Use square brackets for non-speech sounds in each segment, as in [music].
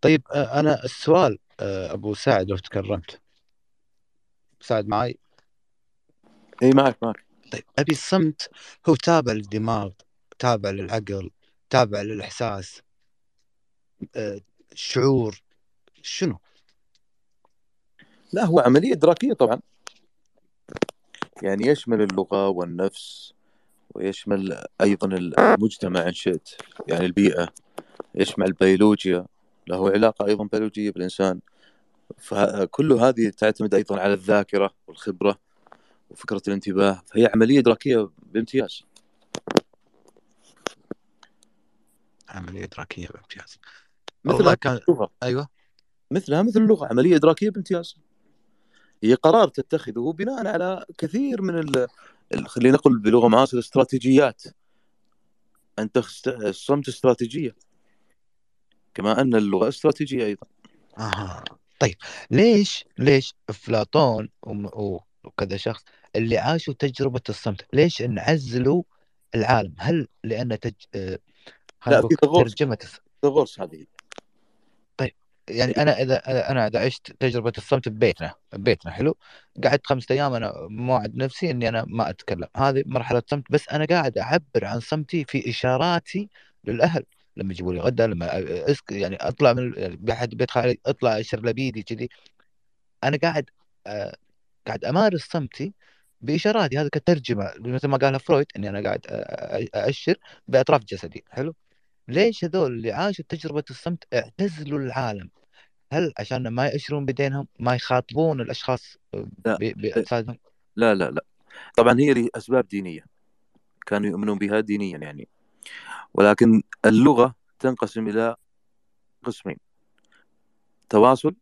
طيب آه، أنا السؤال آه، أبو سعد لو تكرمت. سعد معي إي معك معك. طيب أبي الصمت هو تابع للدماغ تابع للعقل تابع للإحساس آه، الشعور شنو؟ لا هو عملية ادراكيه طبعا. يعني يشمل اللغة والنفس ويشمل أيضا المجتمع إن شئت يعني البيئة. يشمل البيولوجيا له علاقة أيضا بيولوجية بالإنسان. فكل هذه تعتمد أيضا على الذاكرة والخبرة وفكرة الانتباه. فهي عملية ادراكيه بامتياز. عملية ادراكيه بامتياز. مثل كان اللغة. أيوه. مثلها مثل اللغة عملية ادراكيه بامتياز. هي قرار تتخذه بناء على كثير من ال... خلينا نقول بلغة معاصره استراتيجيات أنت الصمت استراتيجية. كما أن اللغة استراتيجية أيضا. أها طيب ليش ليش و- وكذا شخص اللي عاشوا تجربة الصمت ليش انعزلوا العالم؟ هل لأن تج... آه، لا في الص- تغوص هذه. يعني أنا إذا أنا إذا عشت تجربة الصمت ببيتنا ببيتنا حلو؟ قعدت خمسة أيام أنا موعد نفسي إني أنا ما أتكلم. هذه مرحلة صمت بس أنا قاعد أعبر عن صمتي في إشاراتي للأهل. لما يجيبوا لي غدا لما أسك يعني أطلع من يعني بحد بيت خالي أطلع أشرب لبيدي كذي. أنا قاعد آه قاعد أمارس صمتي بإشاراتي. هذا كترجمه مثل ما قالها فرويد إني أنا قاعد آه، أأشر بأطراف جسدي. حلو. ليش هذول اللي عاشوا تجربة الصمت اعتزلوا العالم؟ هل عشان ما يأشرون بدينهم ما يخاطبون الأشخاص لا ب- بأجسادهم؟ لا لا لا. طبعا هي لاسباب دينية. كانوا يؤمنون بها دينيا يعني. ولكن اللغة تنقسم إلى قسمين تواصل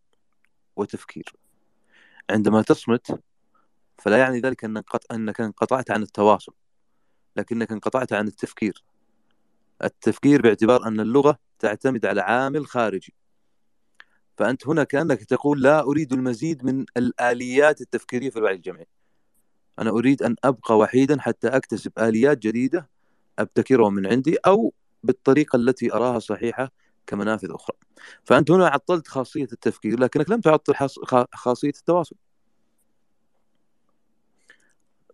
وتفكير. عندما تصمت فلا يعني ذلك أن أنك انقطعت عن التواصل لكنك انقطعت عن التفكير. التفكير باعتبار أن اللغة تعتمد على عامل خارجي. فأنت هنا كأنك تقول لا أريد المزيد من الآليات التفكيرية في الوعي الجمعي. أنا أريد أن أبقى وحيدا حتى أكتسب آليات جديدة أبتكرها من عندي أو بالطريقة التي أراها صحيحة كمنافذ أخرى فأنت هنا عطلت خاصية التفكير لكنك لم تعطل خاصية التواصل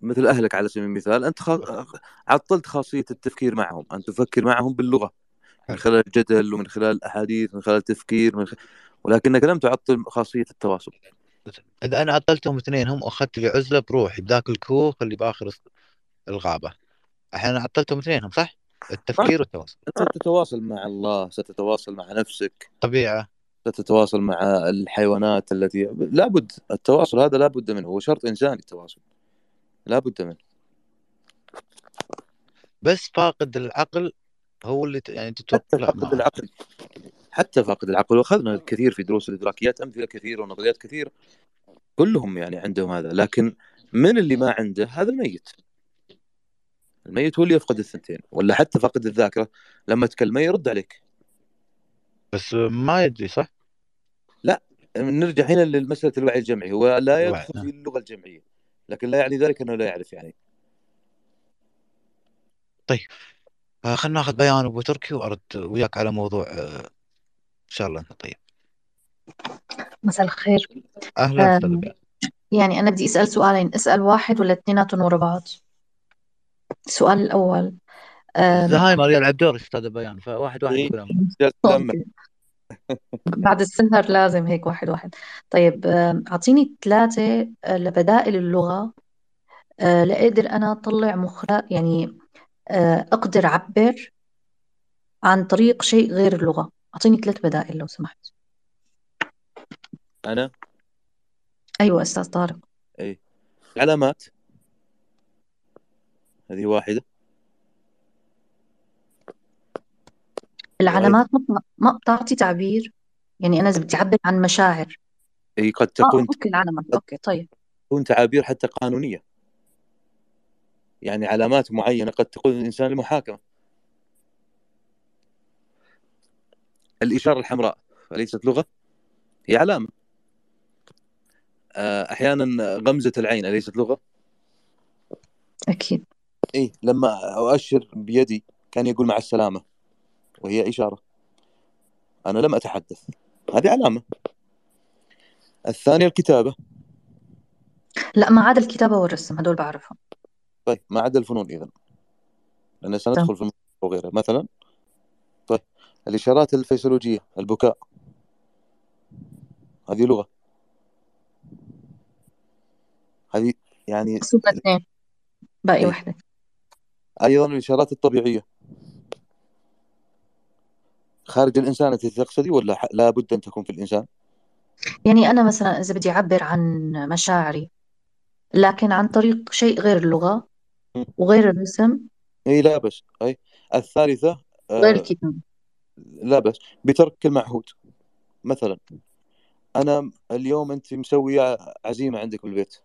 مثل أهلك على سبيل المثال أنت. عطلت خاصية التفكير معهم أن تفكر معهم باللغة من. خلال الجدل ومن خلال الأحاديث من خلال التفكير من خ... ولكنك لم تعطل خاصية التواصل إذا أنا عطلتهم اثنينهم وأخذت لي عزلة بروحي بذاك الكوخ اللي بآخر الغابة أحيانا عطلتهم اثنينهم صح؟ التفكير والتواصل. أنت ستتواصل مع الله ستتواصل مع نفسك. طبيعة ستتواصل مع الحيوانات التي لابد التواصل هذا لابد منه هو شرط إنساني التواصل. لابد منه. بس فاقد العقل هو اللي ت- يعني حتى تتوقع فاقد العقل. حتى فاقد العقل. وأخذنا الكثير في دروس الإدراكيات أمثلة كثيرة ونظريات كثيرة. كلهم يعني عندهم هذا. لكن من اللي ما عنده؟ هذا الميت. الميت هو اللي يفقد الثنتين ولا حتى فاقد الذاكرة لما تكلمه يرد عليك. بس ما يدري صح؟ نرجع هنا لمسألة الوعي الجمعي هو لا يدخل في اللغة الجمعية لكن لا يعني ذلك أنه لا يعرف يعني. آه، خلنا ناخذ بيان أبو تركي وأرد وياك على موضوع آه، إن شاء الله طيب. مساء الخير. بيان يعني أنا بدي أسأل سؤالين أسأل واحد ولا اثنيناتهم ورا بعض؟ السؤال الأول. زهايمر يا العبدور أستاذ بيان فواحد واحد إيه. [laughs] بعد السهر لازم هيك واحد واحد. طيب أعطيني ثلاثة آه، لبدائل اللغة آه، لأقدر أنا أطلع مخرج يعني آه، أقدر أعبر عن طريق شيء غير اللغة. أعطيني ثلاث بدائل لو سمحت. أنا؟ أيوة أستاذ طارق. اي علامات هذه واحدة. العلامات ما ما بتعطي تعبير؟ يعني أنا إذا بدي أعبر عن مشاعر. إي قد آه تكون okay العلامات. okay طيب. تكون تعابير حتى قانونية. يعني علامات معينة قد تقود الإنسان لمحاكمه الإشارة الحمراء أليست لغة؟ هي علامة. آه، أحيانا غمزة العين أليست لغة؟ أكيد. اي لما أؤشر بيدي كان يقول مع السلامة وهي إشارة. أنا لم أتحدث. هذه علامة. الثانية الكتابة. لا ما عدا الكتابة والرسم هدول بعرفهم. طيب ما عدا الفنون لأن تمام. سندخل في وغيرها مثلا طيب الإشارات الفيسيولوجية البكاء. هذه لغة. هذه يعني اثنين. باقي أي وحدة أيضا الإشارات الطبيعية. خارج الإنسان أنت تقصدي ولا لا بد أن تكون في الإنسان؟ يعني أنا مثلا إذا بدي أعبر عن مشاعري لكن عن طريق شيء غير اللغة م. وغير الرسم. أي لا بس. أي الثالثة وغير آه الكتابة. لا بس. بترك المعهود. مثلا أنا اليوم أنت مسوية عزيمة عندك بالبيت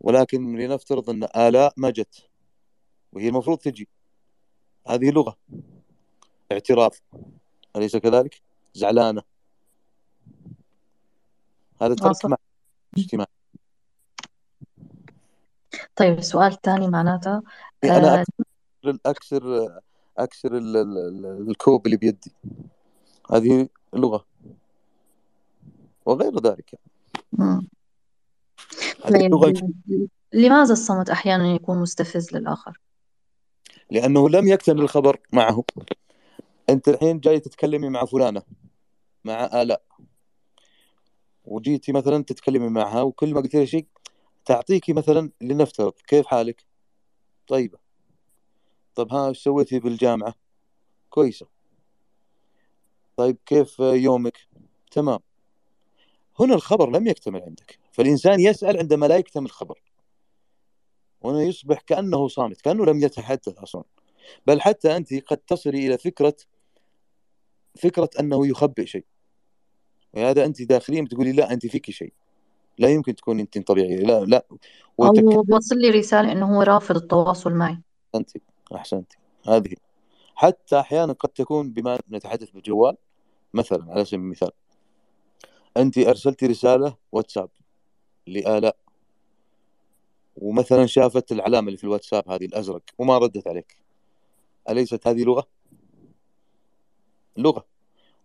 ولكن لنفترض أن آلاء ما جت. وهي المفروض تجي. هذه لغة. اعتراض أليس كذلك؟ زعلانة. هذا آه ترك مع اجتماع. طيب السؤال الثاني معناتها إيه أنا آه أكسر أكسر أكسر ال- ال- ال- الكوب اللي بيدي. هذه لغة. وغير ذلك. يعني. لغة طيب لماذا الصمت أحيانا يكون مستفز للآخر؟ لأنه لم يكتمل الخبر معه. أنت الحين جاي تتكلمي مع فلانة مع آلاء. وجيتي مثلا تتكلمي معها وكل ما قلت لها شيء تعطيكي مثلا لنفترض كيف حالك؟ طيبة. طب ها إيش سويتي بالجامعة؟ كويسة. طيب كيف يومك؟ تمام. هنا الخبر لم يكتمل عندك. فالإنسان يسأل عندما لا يكتمل الخبر هنا يصبح كأنه صامت كأنه لم يتحدث أصلا. بل حتى أنت قد تصلي إلى فكرة فكرة أنه يخبئ شيء. وهذا أنت داخليا بتقولي لا أنت فيك شيء. لا يمكن تكون أنت طبيعية لا لا. وتك... أو بوصل لي رسالة إنه هو رافض التواصل معي. أنت أحسنت. هذه. حتى أحيانا قد تكون بما نتحدث بالجوال مثلا على سبيل المثال أنت أرسلتي رسالة واتساب لآلاء ومثلا شافت العلامة اللي في الواتساب هذه الأزرق وما ردت عليك. أليست هذه لغة؟ لغة.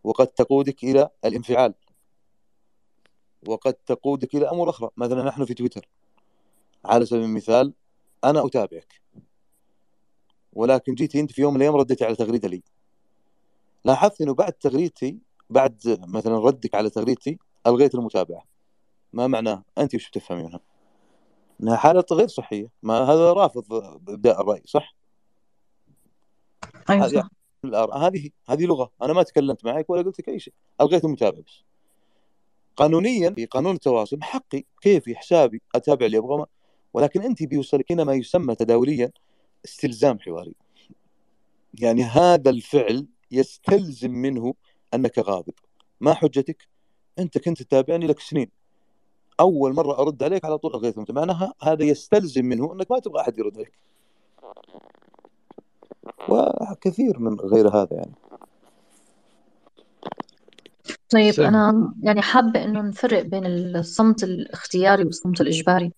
وقد تقودك إلى الانفعال. وقد تقودك إلى أمور أخرى. مثلا نحن في تويتر. على سبيل المثال أنا أتابعك. ولكن جيتي أنت في يوم من الأيام رديتي على تغريدة لي. لاحظت أنه بعد تغريدتي بعد مثلا ردك على تغريدتي ألغيت المتابعة. ما معناه؟ أنت وش بتفهمي منها إنها حالة غير صحية. ما هذا رافض إبداء الرأي صح؟ الآراء. هذه هذه لغة. أنا ما تكلمت معك ولا قلت لك أي شيء. ألغيت المتابعة بس. قانونيا في قانون التواصل حقي كيفي حسابي أتابع اللي أبغى ولكن أنت بيوصلك هنا ما يسمى تداوليا استلزام حواري. يعني هذا الفعل يستلزم منه أنك غاضب. ما حجتك؟ أنت كنت تتابعني لك سنين. أول مرة أرد عليك على طول الغيت معناها؟ هذا يستلزم منه إنك ما تبغى أحد يرد عليك. وكثير من غير هذا يعني. طيب سم. أنا يعني حابة إنه نفرق بين الصمت الاختياري والصمت الإجباري.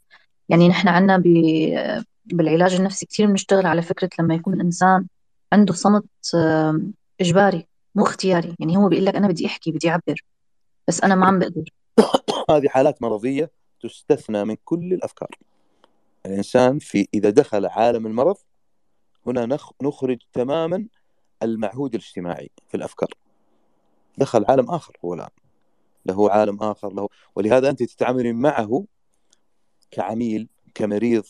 يعني نحن عنا ب... بالعلاج النفسي كثير بنشتغل على فكرة لما يكون الإنسان عنده صمت إجباري مو اختياري. يعني هو بيقول لك أنا بدي أحكي بدي أعبر بس أنا ما عم بقدر. هذه حالات مرضية تستثنى من كل الأفكار. الإنسان في إذا دخل عالم المرض هنا نخ نخرج تماما المعهود الاجتماعي في الأفكار. دخل عالم آخر هو الآن. له عالم آخر له ولهذا أنت تتعاملين معه كعميل كمريض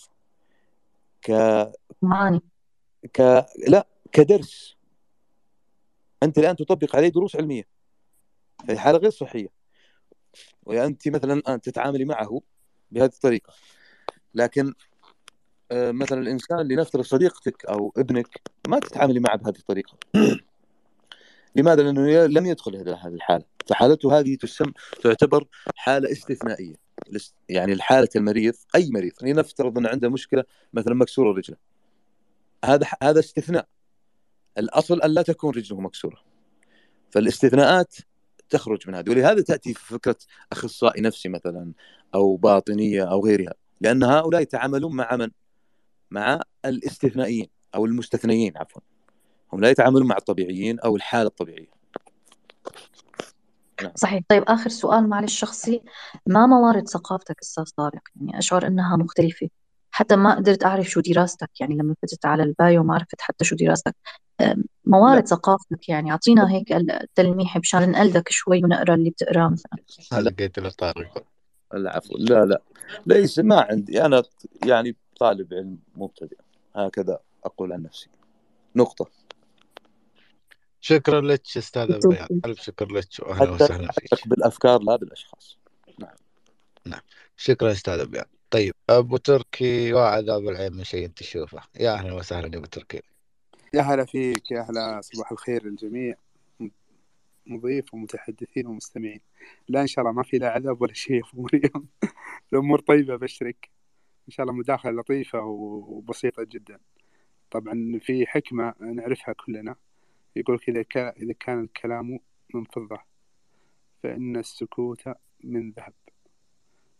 ك معاني. ك لا كدرس. أنت الآن تطبق عليه دروس علمية. هذه حالة غير صحية. وانت مثلا الان تتعاملي معه بهذه الطريقة. لكن آه، مثلا الإنسان لنفترض صديقتك أو ابنك ما تتعاملي معه بهذه الطريقة. [clears throat] لماذا؟ لأنه لم يدخل هذه الحالة. فحالته هذه تسم تعتبر حالة استثنائية. يعني الحالة المريض أي مريض لنفترض أن عنده مشكلة مثلا مكسورة رجله. هذا هذا استثناء. الأصل أن لا تكون رجله مكسورة. فالاستثناءات تخرج من هذه. ولهذا تأتي في فكرة أخصائي نفسي مثلا أو باطنية أو غيرها. لأن هؤلاء يتعاملون مع من؟ مع الاستثنائيين أو المستثنيين عفوا. هم لا يتعاملون مع الطبيعيين أو الحالة الطبيعية. نعم. صحيح. طيب آخر سؤال معلش شخصي. ما موارد ثقافتك أستاذ طارق يعني أشعر أنها مختلفة. حتى ما قدرت أعرف شو دراستك. يعني لما فتت على البايو ما عرفت حتى شو دراستك. موارد ثقافتك يعني. أعطينا هيك التلميح مشان نقلدك شوي ونقرأ اللي بتقراه مثلا. لقيت له طارق العفو. لا لا. ليس ما عندي. أنا يعني طالب علم مبتدئ. هكذا أقول عن نفسي. نقطة. شكرا لك أستاذ بيان ألف شكر لك. واهلا وسهلا فيك. بالأفكار لا بالأشخاص. شكرا أستاذ بيان طيب أبو تركي وعذاب العين من شيء أنت تشوفه. يا أهلا وسهلا يا أبو تركي. يا هلا فيك يا هلا صباح الخير للجميع. مضيف ومتحدثين ومستمعين. لا إن شاء الله ما في لا عذاب ولا شيء يا مريم [laughs] الأمور طيبة بشرك. إن شاء الله مداخلة لطيفة وبسيطة جدا. طبعا في حكمة نعرفها كلنا. يقول إذا كان إذا كان الكلام من فضة فإن السكوت من ذهب.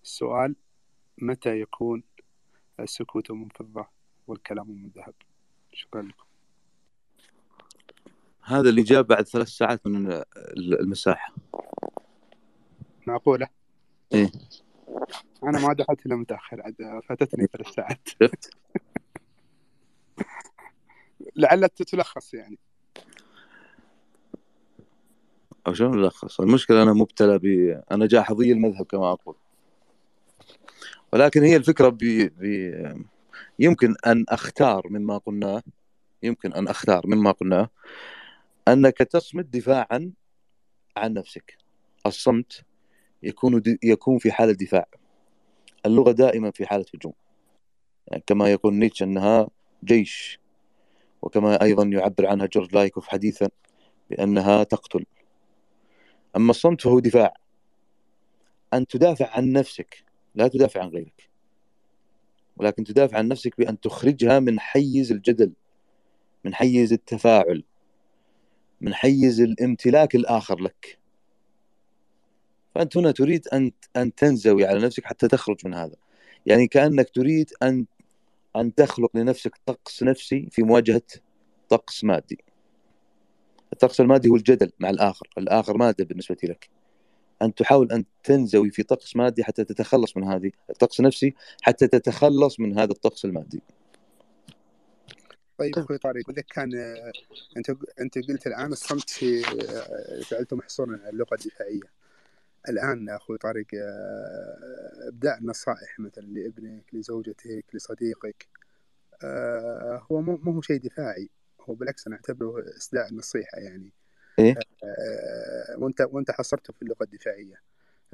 السؤال متى يكون السكوت من فضة والكلام من ذهب؟ شكرا لكم. هذا اللي جاء بعد ثلاث ساعات من المساحة. معقولة إيه. أنا ما دخلت إلا متأخر عاد فاتتني ثلاث ساعات. [laughs] لعل تلخص يعني. أو شلون نلخص المشكلة أنا مبتلى ب أنا جاحظي المذهب كما أقول. ولكن هي الفكرة ب... ب... يمكن أن أختار مما قلناه يمكن أن أختار مما قلناه أنك تصمت دفاعا عن نفسك. الصمت يكون. يكون في حالة دفاع. اللغة دائما في حالة هجوم. يعني كما يقول نيتشه أنها جيش وكما أيضا يعبر عنها جورج لايكوف حديثا بأنها تقتل. أما الصمت فهو دفاع. أن تدافع عن نفسك لا تدافع عن غيرك. ولكن تدافع عن نفسك بأن تخرجها من حيز الجدل من حيز التفاعل من حيز الامتلاك الآخر لك. فأنت هنا تريد أن أن تنزوي على نفسك حتى تخرج من هذا. يعني كأنك تريد أن أن تخلق لنفسك طقس نفسي في مواجهة طقس مادي. الطقس المادي هو الجدل مع الآخر. الآخر مادة بالنسبة لك. أن تحاول أن تنزوي في طقس مادي حتى تتخلص من هذه الطقس نفسي حتى تتخلص من هذا الطقس المادي. طيب أخوي طارق اذا كان أنت أنت قلت الآن الصمت في جعلته محصورا على اللغة الدفاعية. الآن أخوي طارق ابداء نصائح مثلا لابنك لزوجتك لصديقك. هو مو هو شيء دفاعي هو بالعكس أنا أعتبره اسداء النصيحة يعني. إيه؟ آه وانت وانت حصرته في اللغة الدفاعية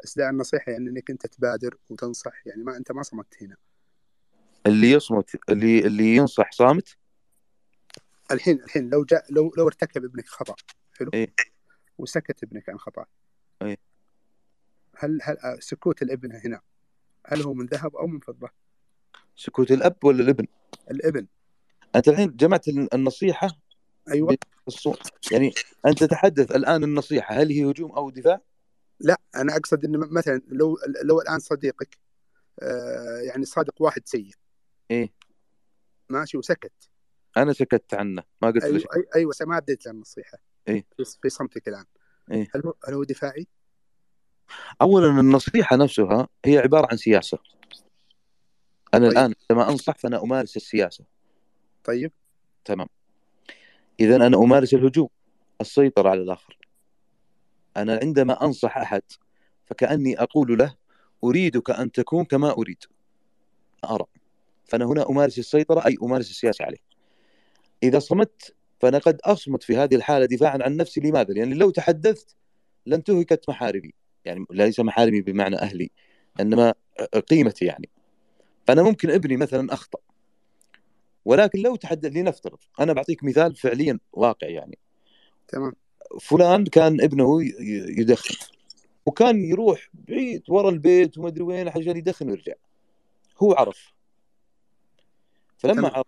اسداء النصيحة يعني إنك أنت تبادر وتنصح يعني ما أنت ما صمت هنا اللي يصمت اللي اللي ينصح صامت الحين الحين لو جاء لو لو ارتكب ابنك خطأ حلو إيه؟ وسكت ابنك عن خطأ إيه؟ هل هل آه، سكوت الابن هنا هل هو من ذهب أو من فضة؟ سكوت الأب ولا الابن؟ الابن أنت الحين جمعت النصيحة أيوه بالصوت يعني أنت تتحدث الآن النصيحة هل هي هجوم أو دفاع؟ لا أنا أقصد إن مثلا لو لو الآن صديقك آه يعني صادق واحد سيء إيه ماشي وسكت أنا سكت عنه ما قلت أيوه له شيء. أي- أيوه ما اديت له النصيحة إيه. في صمتك الآن إيه. هل هو هل هو دفاعي؟ اولا النصيحة نفسها هي عبارة عن سياسة أنا طيب. الآن عندما أنصح فأنا أمارس السياسة طيب تمام اذا أنا أمارس الهجوم السيطرة على الآخر. أنا عندما أنصح أحد فكأني أقول له أريدك أن تكون كما أريد. أرى. فأنا هنا أمارس السيطرة أي أمارس السياسة عليه. إذا صمت فأنا قد أصمت في هذه الحالة دفاعا عن نفسي. لماذا؟ لأن لو تحدثت لانتهكت محارمي يعني ليس محارمي بمعنى أهلي إنما قيمتي يعني. فأنا ممكن ابني مثلا أخطأ. ولكن لو تحدث لنفترض أنا بعطيك مثال فعليا واقع يعني. تمام. فلان كان ابنه يدخن. وكان يروح بعيد ورا البيت وما أدري وين عشان يدخن ويرجع. هو عرف. فلما تمام. عرف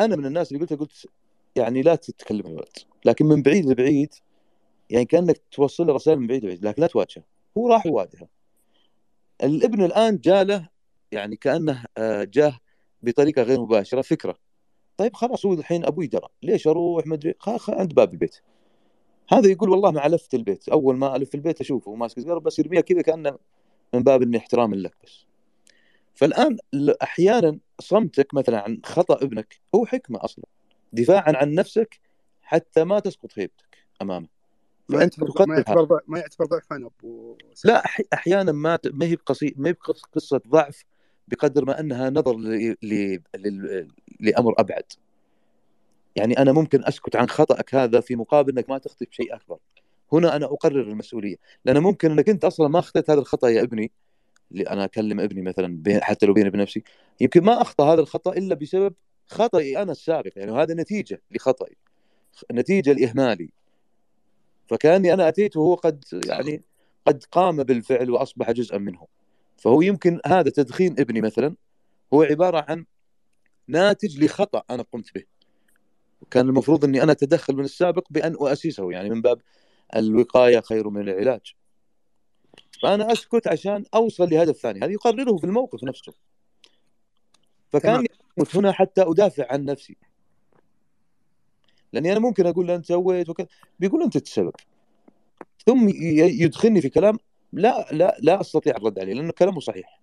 أنا من الناس اللي قلت قلت يعني لا تتكلم الولد. لكن من بعيد لبعيد يعني كأنك توصل له رسائل من بعيد لبعيد لكن لا تواجهه. هو راح يواجهه. الابن الآن جاله يعني كأنه آه، جاه بطريقة غير مباشرة فكرة. طيب خلاص هو الحين أبوي درى ليش أروح؟ ما أدري. عند باب البيت. هذا يقول والله ما ألفت البيت. أول ما ألف البيت أشوفه. ماسك سيجاره بس يرميها كذا كأنه من باب اني احتراما لك بس. فالآن أحيانا صمتك مثلا عن خطأ ابنك هو حكمة أصلا. دفاعا عن نفسك حتى ما تسقط هيبتك أمامه. ما يعتبر ما. يعتبر ما يعتبر ضعفا أبو سعد. لا أحيانا ما ما هي بقصي ما هي بقص- قصة ضعف بقدر ما أنها نظر ل... ل... ل... لأمر أبعد. يعني أنا ممكن أسكت عن خطأك هذا في مقابل إنك ما تخطئ بشيء أكبر. هنا أنا أقرر المسؤولية. لأن ممكن إنك أنت أصلا ما أخطيت هذا الخطأ يا ابني اللي أنا أكلم ابني مثلا حتى لو بيني بنفسي يمكن ما أخطأ هذا الخطأ إلا بسبب خطئي أنا السابق. يعني وهذا نتيجة لخطئي نتيجة لإهمالي. فكأني أنا أتيت وهو قد يعني قد قام بالفعل وأصبح جزءا منه. فهو يمكن هذا تدخين ابني مثلا هو عبارة عن ناتج لخطأ أنا قمت به. وكان المفروض إني أنا أتدخل من السابق بأن اسسه يعني من باب الوقاية خير من العلاج. فأنا أسكت عشان أوصل لهدف ثاني هذا يقرره في الموقف نفسه. اسكت هنا حتى أدافع عن نفسي. لأني أنا ممكن أقول له أنت سويت وكذا. بيقول أنت السبب ثم يدخلني في كلام لا لا لا أستطيع الرد عليه لأنه كلامه صحيح.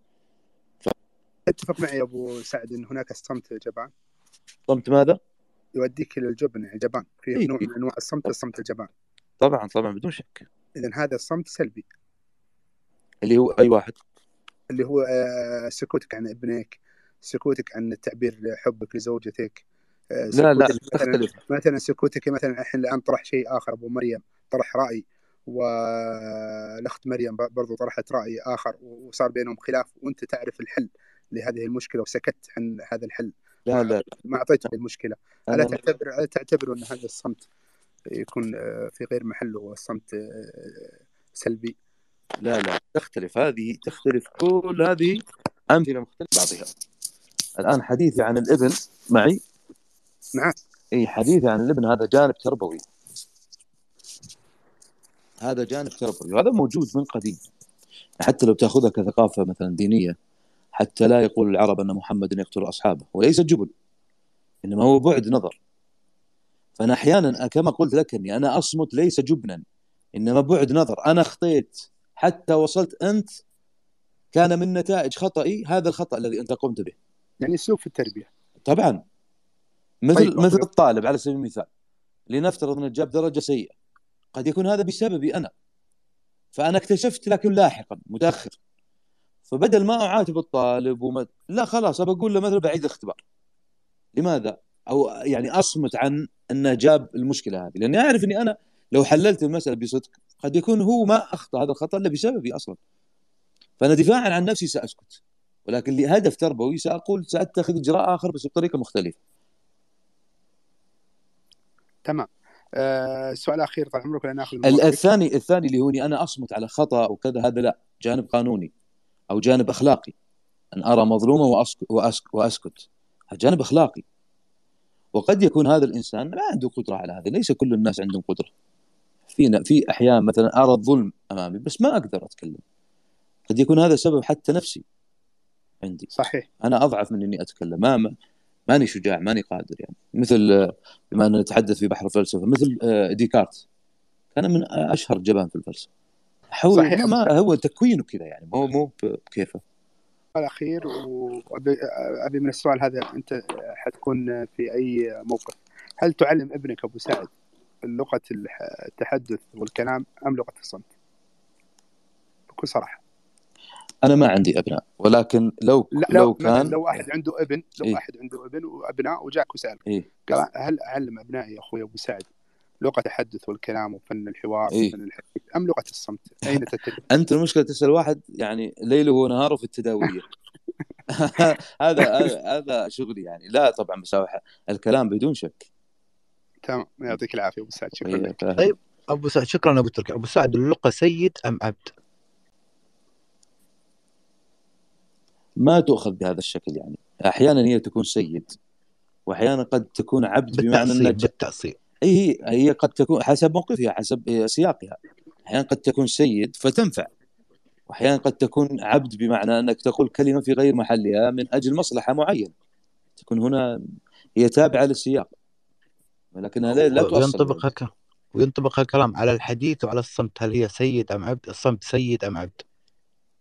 تتفق معي يا أبو سعد إن هناك الصمت جبان. صمت ماذا؟ يوديك إلى الجبن يعني جبان. في إيه. نوع من أنواع الصمت الصمت الجبان. طبعا طبعا بدون شك. اذا هذا الصمت سلبي. اللي هو أي واحد؟ اللي هو آه، سكوتك عن ابنك سكوتك عن التعبير حبك لزوجتك. آه، لا لا مثلا تختلف. مثلا سكوتك مثلا الحين الآن طرح شيء آخر أبو مريم طرح رأي. والأخت مريم برضو طرحت رأي آخر وصار بينهم خلاف وأنت تعرف الحل لهذه المشكلة وسكت عن هذا الحل. لا لا. ما اعطيته المشكلة. الا تعتبر الا تعتبر أن هذا الصمت يكون آه، في غير محله والصمت آه، سلبي؟ لا لا. تختلف. هذه تختلف كل هذه أمثلة مختلفة بعضها. الآن حديثي عن الإبن معي؟ معك إي حديثي عن الإبن هذا جانب تربوي. هذا جانب تربوي وهذا موجود من قديم. حتى لو تأخذها كثقافة مثلا دينية حتى لا يقول العرب أن محمد يقتل أصحابه. وليس جبن إنما هو بعد نظر. فأنا أحيانا كما قلت لك أني أنا أصمت ليس جبنا إنما بعد نظر. أنا اخطيت حتى وصلت أنت كان من نتائج خطئي هذا الخطأ الذي أنت قمت به. يعني اسلوب في التربية. طبعا. مثل طيب، مثل. الطالب على سبيل المثال. لنفترض انه جاب درجة سيئة. قد يكون هذا بسببي أنا. فأنا اكتشفت لكن لاحقا متأخر. فبدل ما أعاتب الطالب وما لا خلاص أبى أقول له مثلا بعيد الاختبار. لماذا؟ أو يعني أصمت عن انه جاب المشكلة هذه. لأني أعرف أني أنا لو حللت المسألة بصدق قد يكون هو ما أخطأ هذا الخطأ إلا بسببي أصلا. فأنا دفاعا عن نفسي سأسكت. ولكن لهدف تربوي سأقول سأتخذ إجراء آخر بس بطريقة مختلفة. تمام. السؤال الأخير طال عمرك ولا ناخذ؟ الثاني الثاني اللي هو أنا أصمت على خطأ وكذا هذا لا جانب قانوني أو جانب أخلاقي. أن أرى مظلومه وأسك وأسك وأسكت. هذا جانب أخلاقي. وقد يكون هذا الإنسان ما عنده قدرة على هذا ليس كل الناس عندهم قدرة. في في أحيان مثلا أرى الظلم أمامي بس ما أقدر أتكلم. قد يكون هذا سبب حتى نفسي عندي. صحيح. أنا أضعف من إني أتكلم. ما- ماني شجاع ماني قادر يعني. مثل آه، بما ان نتحدث في بحر الفلسفة مثل آه، ديكارت. كان من أشهر الجبان في الفلسفة. هو صحيح. ما هو تكوينه كذا يعني مو مو بكيفه. الأخير وأبي أبي من السؤال هذا أنت حتكون في أي موقف؟ هل تعلم ابنك أبو سعد لغة التحدث والكلام أم لغة الصمت؟ بكل صراحة. أنا ما عندي أبناء ولكن لو لا لو لو كان لو واحد عنده ابن لو إيه. واحد عنده ابن وأبناء وجاك وسالك إيه. قال هل أعلم أبنائي يا أخوي أبو سعد لغة التحدث والكلام وفن الحوار إيه. وفن الحديث أم لغة الصمت؟ أين تتجه؟ [laughs] أنت المشكلة تسأل واحد يعني ليله ونهاره في التداوية [laughs] هذا هذا- شغلي يعني لا طبعا بساوي الكلام بدون شك تمام يعطيك العافية أبو سعد شكرا إيه، لك. طيب. أبو سعد شكرا أبو تركي أبو سعد اللقى سيد أم عبد؟ ما تؤخذ بهذا الشكل يعني. أحيانا هي تكون سيد وأحيانا قد تكون عبد بمعنى إنها بالتأصيل إي هي هي قد تكون حسب موقفها حسب سياقها. أحيانا قد تكون سيد فتنفع وأحيانا قد تكون عبد بمعنى إنك تقول كلمة في غير محلها من أجل مصلحة معينة. تكون هنا هي تابعة للسياق. ولكنها لا, لا تؤصل ينطبق هكا وينطبق هالكلام على الحديث وعلى الصمت هل هي سيد أم عبد؟ الصمت سيد أم عبد؟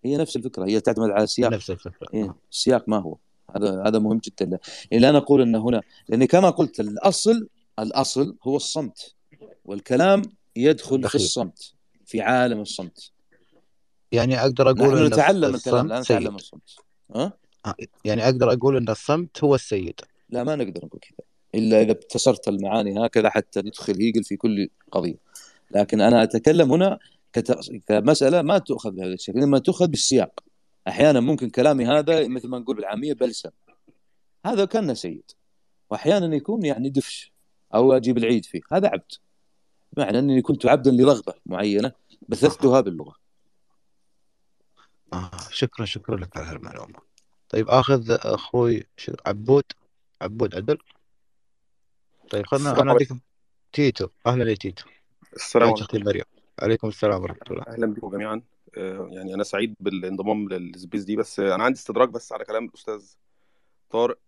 هي نفس الفكرة هي تعتمد على السياق نفس الفكرة. إيه السياق ما هو. هذا هذا مهم جدا. لا نقول أن هنا لأن كما قلت الأصل الأصل هو الصمت والكلام يدخل في دقيق. الصمت في عالم الصمت. يعني أقدر أقول نحن نتعلم الكلام لا نتعلم سيد. الصمت. ها؟ آه، يعني أقدر أقول أن الصمت هو السيد. لا ما نقدر نقول كذا. إلا إذا ابتسرت المعاني هكذا حتى ندخل هيجل في كل قضية. لكن أنا أتكلم هنا كمسألة ما تؤخذ بهذا الشكل إنما تؤخذ بالسياق. أحيانا ممكن كلامي هذا مثل ما نقول بالعامية بلسم. هذا كان سيد. وأحيانا يكون يعني دفش أو أجيب العيد فيه. هذا عبد. بمعنى أنني كنت عبدا لرغبة معينة بثثتها باللغة. آه شكرا شكرا لك على هالمعلومه طيب آخذ أخوي عبود. عبود عدل. طيب خلنا أنا اديك تيتو. أهلا يا تيتو. السلام عليكم. أختي مريم عليكم السلام ورحمة الله. أهلا بكم جميعا. آه، يعني أنا سعيد بالانضمام لل space دي بس أنا عندي استدراك بس على كلام الأستاذ طارق.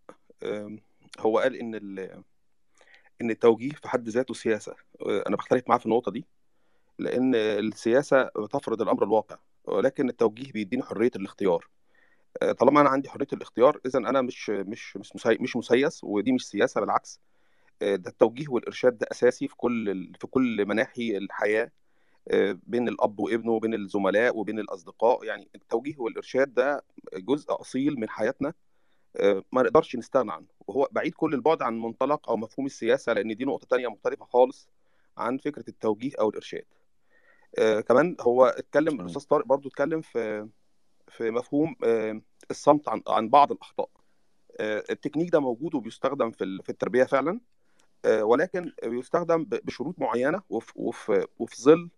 هو قال ال- إن التوجيه في حد ذاته سياسة. آه، أنا بختلف معاه في النقطة دي لأن السياسة تفرض الأمر الواقع ولكن التوجيه بيديني حرية الاختيار. آه، طالما أنا عندي حرية الاختيار اذا أنا مش مش مش مسي- مش مسيس ودي مش سياسة بالعكس. ده التوجيه والإرشاد ده أساسي في كل في كل مناحي الحياة بين الأب وابنه وبين الزملاء وبين الأصدقاء. يعني التوجيه والإرشاد ده جزء أصيل من حياتنا آه، ما نقدرش نستغنى عنه. وهو بعيد كل البعد عن منطلق أو مفهوم السياسة لأن دي نقطة تانية مختلفة خالص عن فكرة التوجيه أو الإرشاد. آه، كمان هو اتكلم. الأستاذ طارق برضو اتكلم في في مفهوم آه، الصمت عن عن بعض الأخطاء. التكنيك ده موجود وبيستخدم في في التربية فعلا ولكن بيستخدم بشروط معينة وفي وفي وفي ظل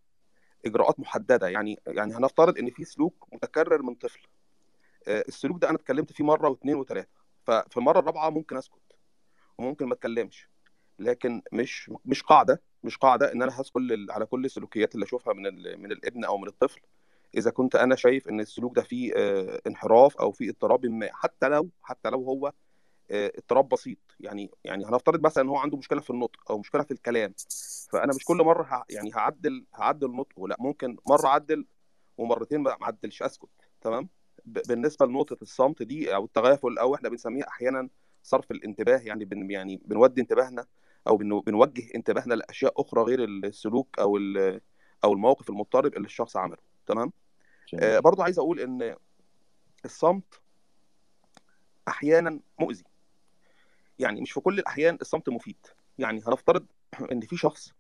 إجراءات محددة. يعني يعني هنفترض إن في سلوك متكرر من طفل. آه، السلوك ده أنا اتكلمت فيه مرة واثنين وثلاثه ففي المرة الرابعة ممكن أسكت وممكن ما أتكلمش. لكن مش مش قاعدة مش قاعدة إن أنا هسكت على كل السلوكيات اللي أشوفها من من الابن أو من الطفل. إذا كنت أنا شايف إن السلوك ده فيه آه، انحراف أو فيه اضطراب ما حتى لو حتى لو هو اضطراب بسيط. يعني يعني هنفترض مثلا إن هو عنده مشكلة في النطق أو مشكلة في الكلام فأنا مش كل مرة ه... يعني هعدل هعدل نطقه لا ممكن مرة أعدل ومرتين ما أعدلش أسكت تمام؟ ب... بالنسبة لنقطة الصمت دي أو التغافل أو إحنا بنسميها أحيانا صرف الانتباه يعني بن... يعني بنودي انتباهنا أو بن... بنوجه انتباهنا لأشياء أخرى غير السلوك أو ال... أو الموقف المضطرب اللي الشخص عمله تمام؟ آه برضو عايز أقول إن الصمت أحيانا مؤذي. يعني مش في كل الأحيان الصمت مفيد. يعني هنفترض [clears throat] إن في شخص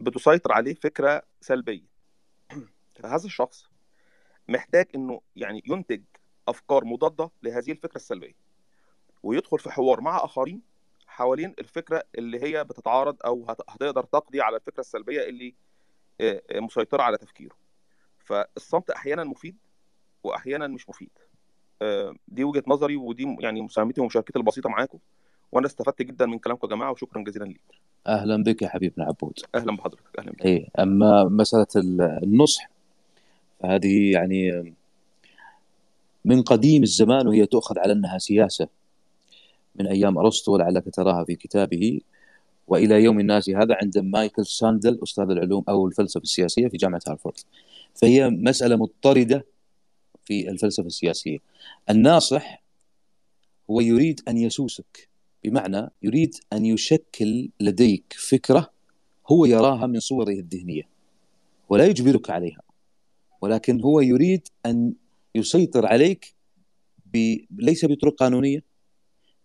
بتسيطر عليه فكرة سلبية. [clears throat] هذا الشخص محتاج إنه يعني ينتج أفكار مضادة لهذه الفكرة السلبية. ويدخل في حوار مع آخرين حوالين الفكرة اللي هي بتتعارض أو هت- هتقدر تقضي على الفكرة السلبية اللي آه، آه، مسيطرة على تفكيره. فالصمت أحيانا مفيد واحيانا مش مفيد. آه، دي وجهة نظري ودي يعني مساهمتي ومشاركتي البسيطة معاكم. وأنا استفدت جدا من كلامكم يا جماعة وشكرا جزيلا ليك. أهلا بك يا حبيبنا عبود. أهلا بحضرتك أهلا بك. اي أما مسألة ال- النصح فهذه يعني من قديم الزمان وهي تؤخذ على أنها سياسة. من أيام أرسطو ولعلك تراها في كتابه. وإلى يوم الناس هذا عند مايكل ساندل أستاذ العلوم أو الفلسفة السياسية في جامعة هارفارد فهي مسألة مضطردة في الفلسفة السياسية. الناصح هو يريد أن يسوسك. بمعنى يريد أن يشكل لديك فكرة هو يراها من صوره الذهنية ولا يجبرك عليها ولكن هو يريد أن يسيطر عليك ب... ليس بطرق قانونية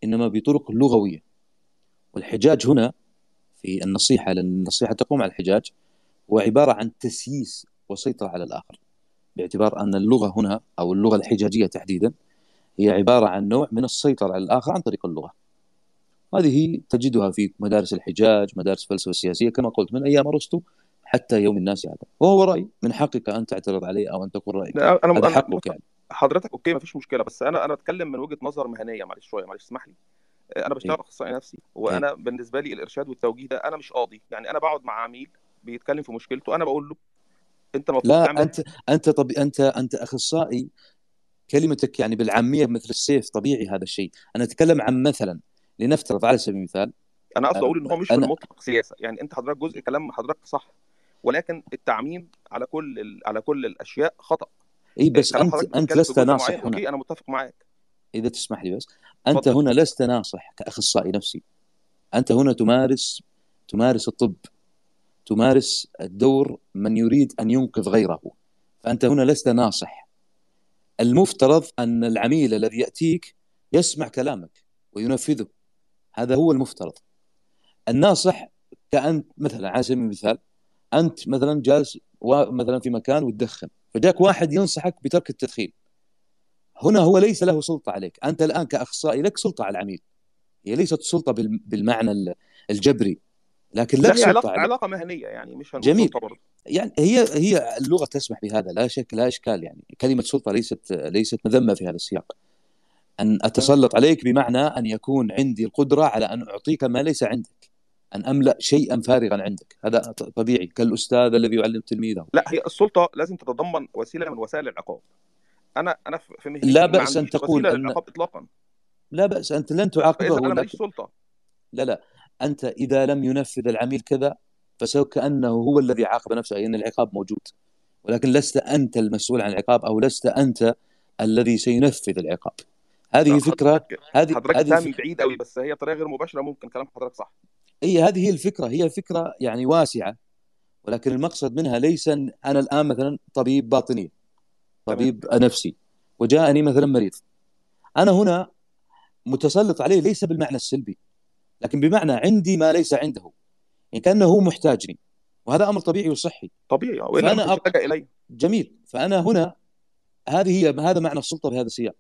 إنما بطرق لغوية. والحجاج هنا في النصيحة لأن النصيحة تقوم على الحجاج هو عبارة عن تسييس وسيطرة على الآخر باعتبار أن اللغة هنا أو اللغة الحجاجية تحديدا هي عبارة عن نوع من السيطرة على الآخر عن طريق اللغة. هذه تجدها في مدارس الحجاج مدارس الفلسفه السياسيه كما قلت من أيام أرسطو حتى يوم الناس هذا وهو رأي من حقك أن تعترض عليه أو أن تقول رأيك. أنا هذا حقك يعني. حضرتك أوكي مفيش مشكلة بس أنا أنا اتكلم من وجهة نظر مهنية معلش شوية معلش اسمح لي. أنا بشتغل إيه. أخصائي نفسي وأنا بالنسبة لي الإرشاد والتوجيه ده أنا مش قاضي. يعني أنا بقعد مع عميل بيتكلم في مشكلته أنا بقول له أنت المفروض لا تعمل أنت أنت طب أنت أنت أخصائي كلمتك يعني بالعامية مثل السيف طبيعي هذا الشيء. أنا أتكلم عن مثلا لنفترض على سبيل المثال أنا قصدي أقول إن هو مش أنا- بالمطلق سياسة. يعني أنت حضرتك جزء كلام حضرتك صح ولكن التعميم على كل ال... على كل الأشياء خطأ. اي بس انت أنت لست ناصح هنا. okay أنا متفق معاك. إذا تسمح لي بس أنت اتفضل. هنا لست ناصح كأخصائي نفسي. أنت هنا تمارس تمارس الطب. تمارس الدور من يريد أن ينقذ غيره. فأنت هنا لست ناصح. المفترض أن العميل الذي يأتيك يسمع كلامك وينفذه. هذا هو المفترض. الناصح كأنت مثلا على سبيل المثال أنت مثلا جالس مثلا في مكان وتدخن فجاك واحد ينصحك بترك التدخين. هنا هو ليس له سلطة عليك. أنت الآن كأخصائي لك سلطة على العميل. هي ليست سلطة بال- بالمعنى ال- الجبري لكن لا لك هي سلطة علاقه عليه علاقة مهنية يعني مش جميل. سلطة. يعني هي هي اللغة تسمح بهذا لا شك لا إشكال يعني. كلمة سلطة ليست ليست مذمة في هذا السياق. أن أتسلط عليك بمعنى أن يكون عندي القدرة على أن أعطيك ما ليس عندك أن أملأ شيئا فارغا عندك. هذا طبيعي كالأستاذ الذي يعلم تلميذه. لا هي السلطة لازم تتضمن وسيلة من وسائل العقاب. أنا أنا في لا بأس أن تقول أن- اطلاقا. لا بأس أنت لن تعاقبه ماليش لكن سلطة. لا لا. أنت إذا لم ينفذ العميل كذا فسوف كأنه هو الذي عاقب نفسه أي أن العقاب موجود. ولكن لست أنت المسؤول عن العقاب أو لست أنت الذي سينفذ العقاب. هذه فكرة هذه حضرتك هذه بعيد قوي بس هي طريقة غير مباشرة ممكن كلام حضرتك صح. هي هذه هي الفكرة هي فكره يعني واسعة ولكن المقصد منها ليس أنا الآن مثلا طبيب باطنيه طبيب نفسي وجاءني مثلا مريض. أنا هنا متسلط عليه ليس بالمعنى السلبي لكن بمعنى عندي ما ليس عنده يعني كأنه هو محتاجني وهذا أمر طبيعي وصحي. طبيعي أق- لجأ الي جميل. فأنا هنا هذه هي هذا معنى السلطة بهذا السياق.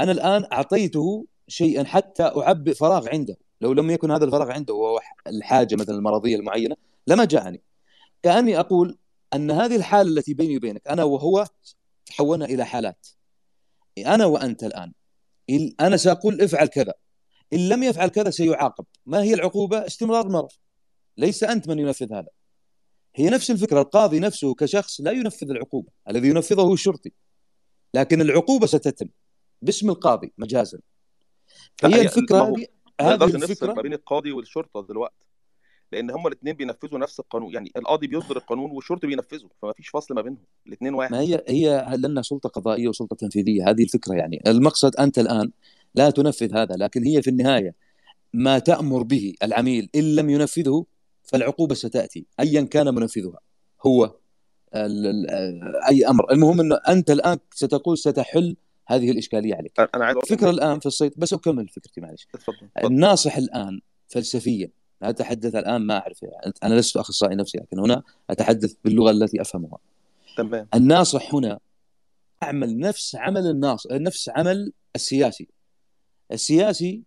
أنا الآن أعطيته شيئا حتى أعبئ فراغ عنده. لو لم يكن هذا الفراغ عنده وهو الحاجة مثلا المرضية المعينة لما جاءني. كأني أقول أن هذه الحالة التي بيني وبينك أنا وهو تحولنا إلى حالات. أنا وأنت الآن. أنا سأقول افعل كذا. إن لم يفعل كذا سيعاقب. ما هي العقوبة؟ استمرار المرض. ليس أنت من ينفذ هذا. هي نفس الفكرة. القاضي نفسه كشخص لا ينفذ العقوبة. الذي ينفذه هو الشرطي. لكن العقوبة ستتم. باسم القاضي مجازا. هي الفكرة هذه هذه الفكرة بين القاضي والشرطة دلوقتي لأن هما الاثنين بينفذوا نفس القانون. يعني القاضي بيصدر القانون والشرطي بينفذه فما فيش فصل ما بينهم الاثنين واحد. ما هي هي لنا سلطة قضائية وسلطة تنفيذية هذه الفكرة يعني. المقصد أنت الآن لا تنفذ هذا لكن هي في النهاية ما تأمر به العميل إن لم ينفذه فالعقوبة ستأتي ايا كان منفذها هو أي أمر. المهم إنه أنت الآن ستقول ستحل هذه الإشكالية عليك. أنا عايز الفكرة الآن في الصيد بس أكمل فكرتي معلش. الناصح الآن فلسفيا لا أتحدث الآن ما أعرف يعني. أنا لست أخصائي نفسي لكن هنا أتحدث باللغة التي أفهمها. تمام. الناصح هنا يعمل نفس عمل الناصح نفس عمل السياسي. السياسي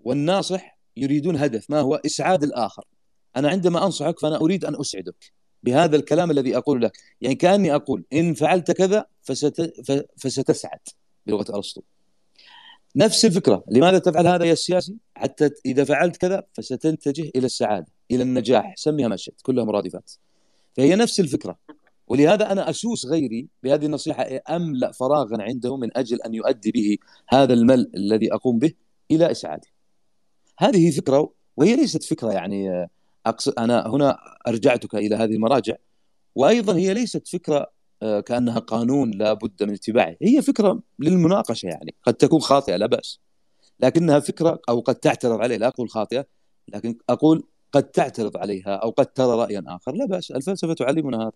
والناصح يريدون هدف ما هو؟ إسعاد الآخر. أنا عندما أنصحك فأنا أريد أن أسعدك بهذا الكلام الذي أقول لك. يعني كأني أقول إن فعلت كذا فست... فستسعد. بلغة أرسطو. نفس الفكرة. لماذا تفعل هذا يا السياسي حتى إذا فعلت كذا فستتجه إلى السعادة إلى النجاح. سميها مشهد. كلها مرادفات. فهي نفس الفكرة. ولهذا أنا اسوس غيري بهذه النصيحة أملأ فراغا عنده من أجل أن يؤدي به هذا الملء الذي أقوم به إلى اسعاده. هذه فكرة وهي ليست فكرة يعني أقصد أنا هنا أرجعتك إلى هذه المراجع وأيضا هي ليست فكرة كأنها قانون لا بد من اتباعه، هي فكرة للمناقشة يعني قد تكون خاطئة لا بأس. لكنها فكرة أو قد تعترض عليه لا أقول خاطئة لكن أقول قد تعترض عليها أو قد ترى رايا آخر لا بأس الفلسفة تعلمنا هذا.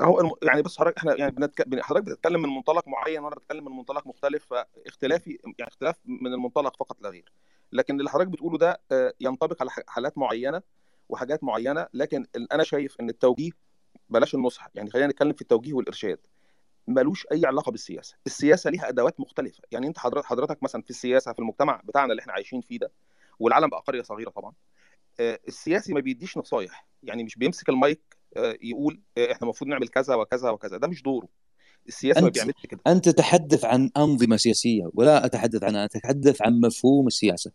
هو. يعني بص حضرتك إحنا يعني بنتك... بن- حضرتك بتتكلم من منطلق معين وأنا بتكلم من منطلق مختلف فاختلافي يعني اختلاف من المنطلق فقط لا غير لكن اللي حضرتك بتقوله ده آه، ينطبق على حالات معينة وحاجات معينة لكن أنا شايف إن التوجيه بلاش النصح يعني خلينا نتكلم في التوجيه والإرشاد. ملوش أي علاقة بالسياسة. السياسة ليها أدوات مختلفة. يعني أنت حضرتك حضرتك مثلا في السياسة في المجتمع بتاعنا اللي إحنا عايشين فيه ده والعالم بقى قرية صغيرة طبعا آه، السياسي ما بيديش نصايح. يعني مش بيمسك المايك آه، يقول آه، إحنا المفروض نعمل كذا وكذا وكذا. ده مش دوره. السياسي ما بيعملش كده. أنت تتحدث عن أنظمة سياسية ولا أتحدث عنها. أتحدث عن مفهوم السياسة.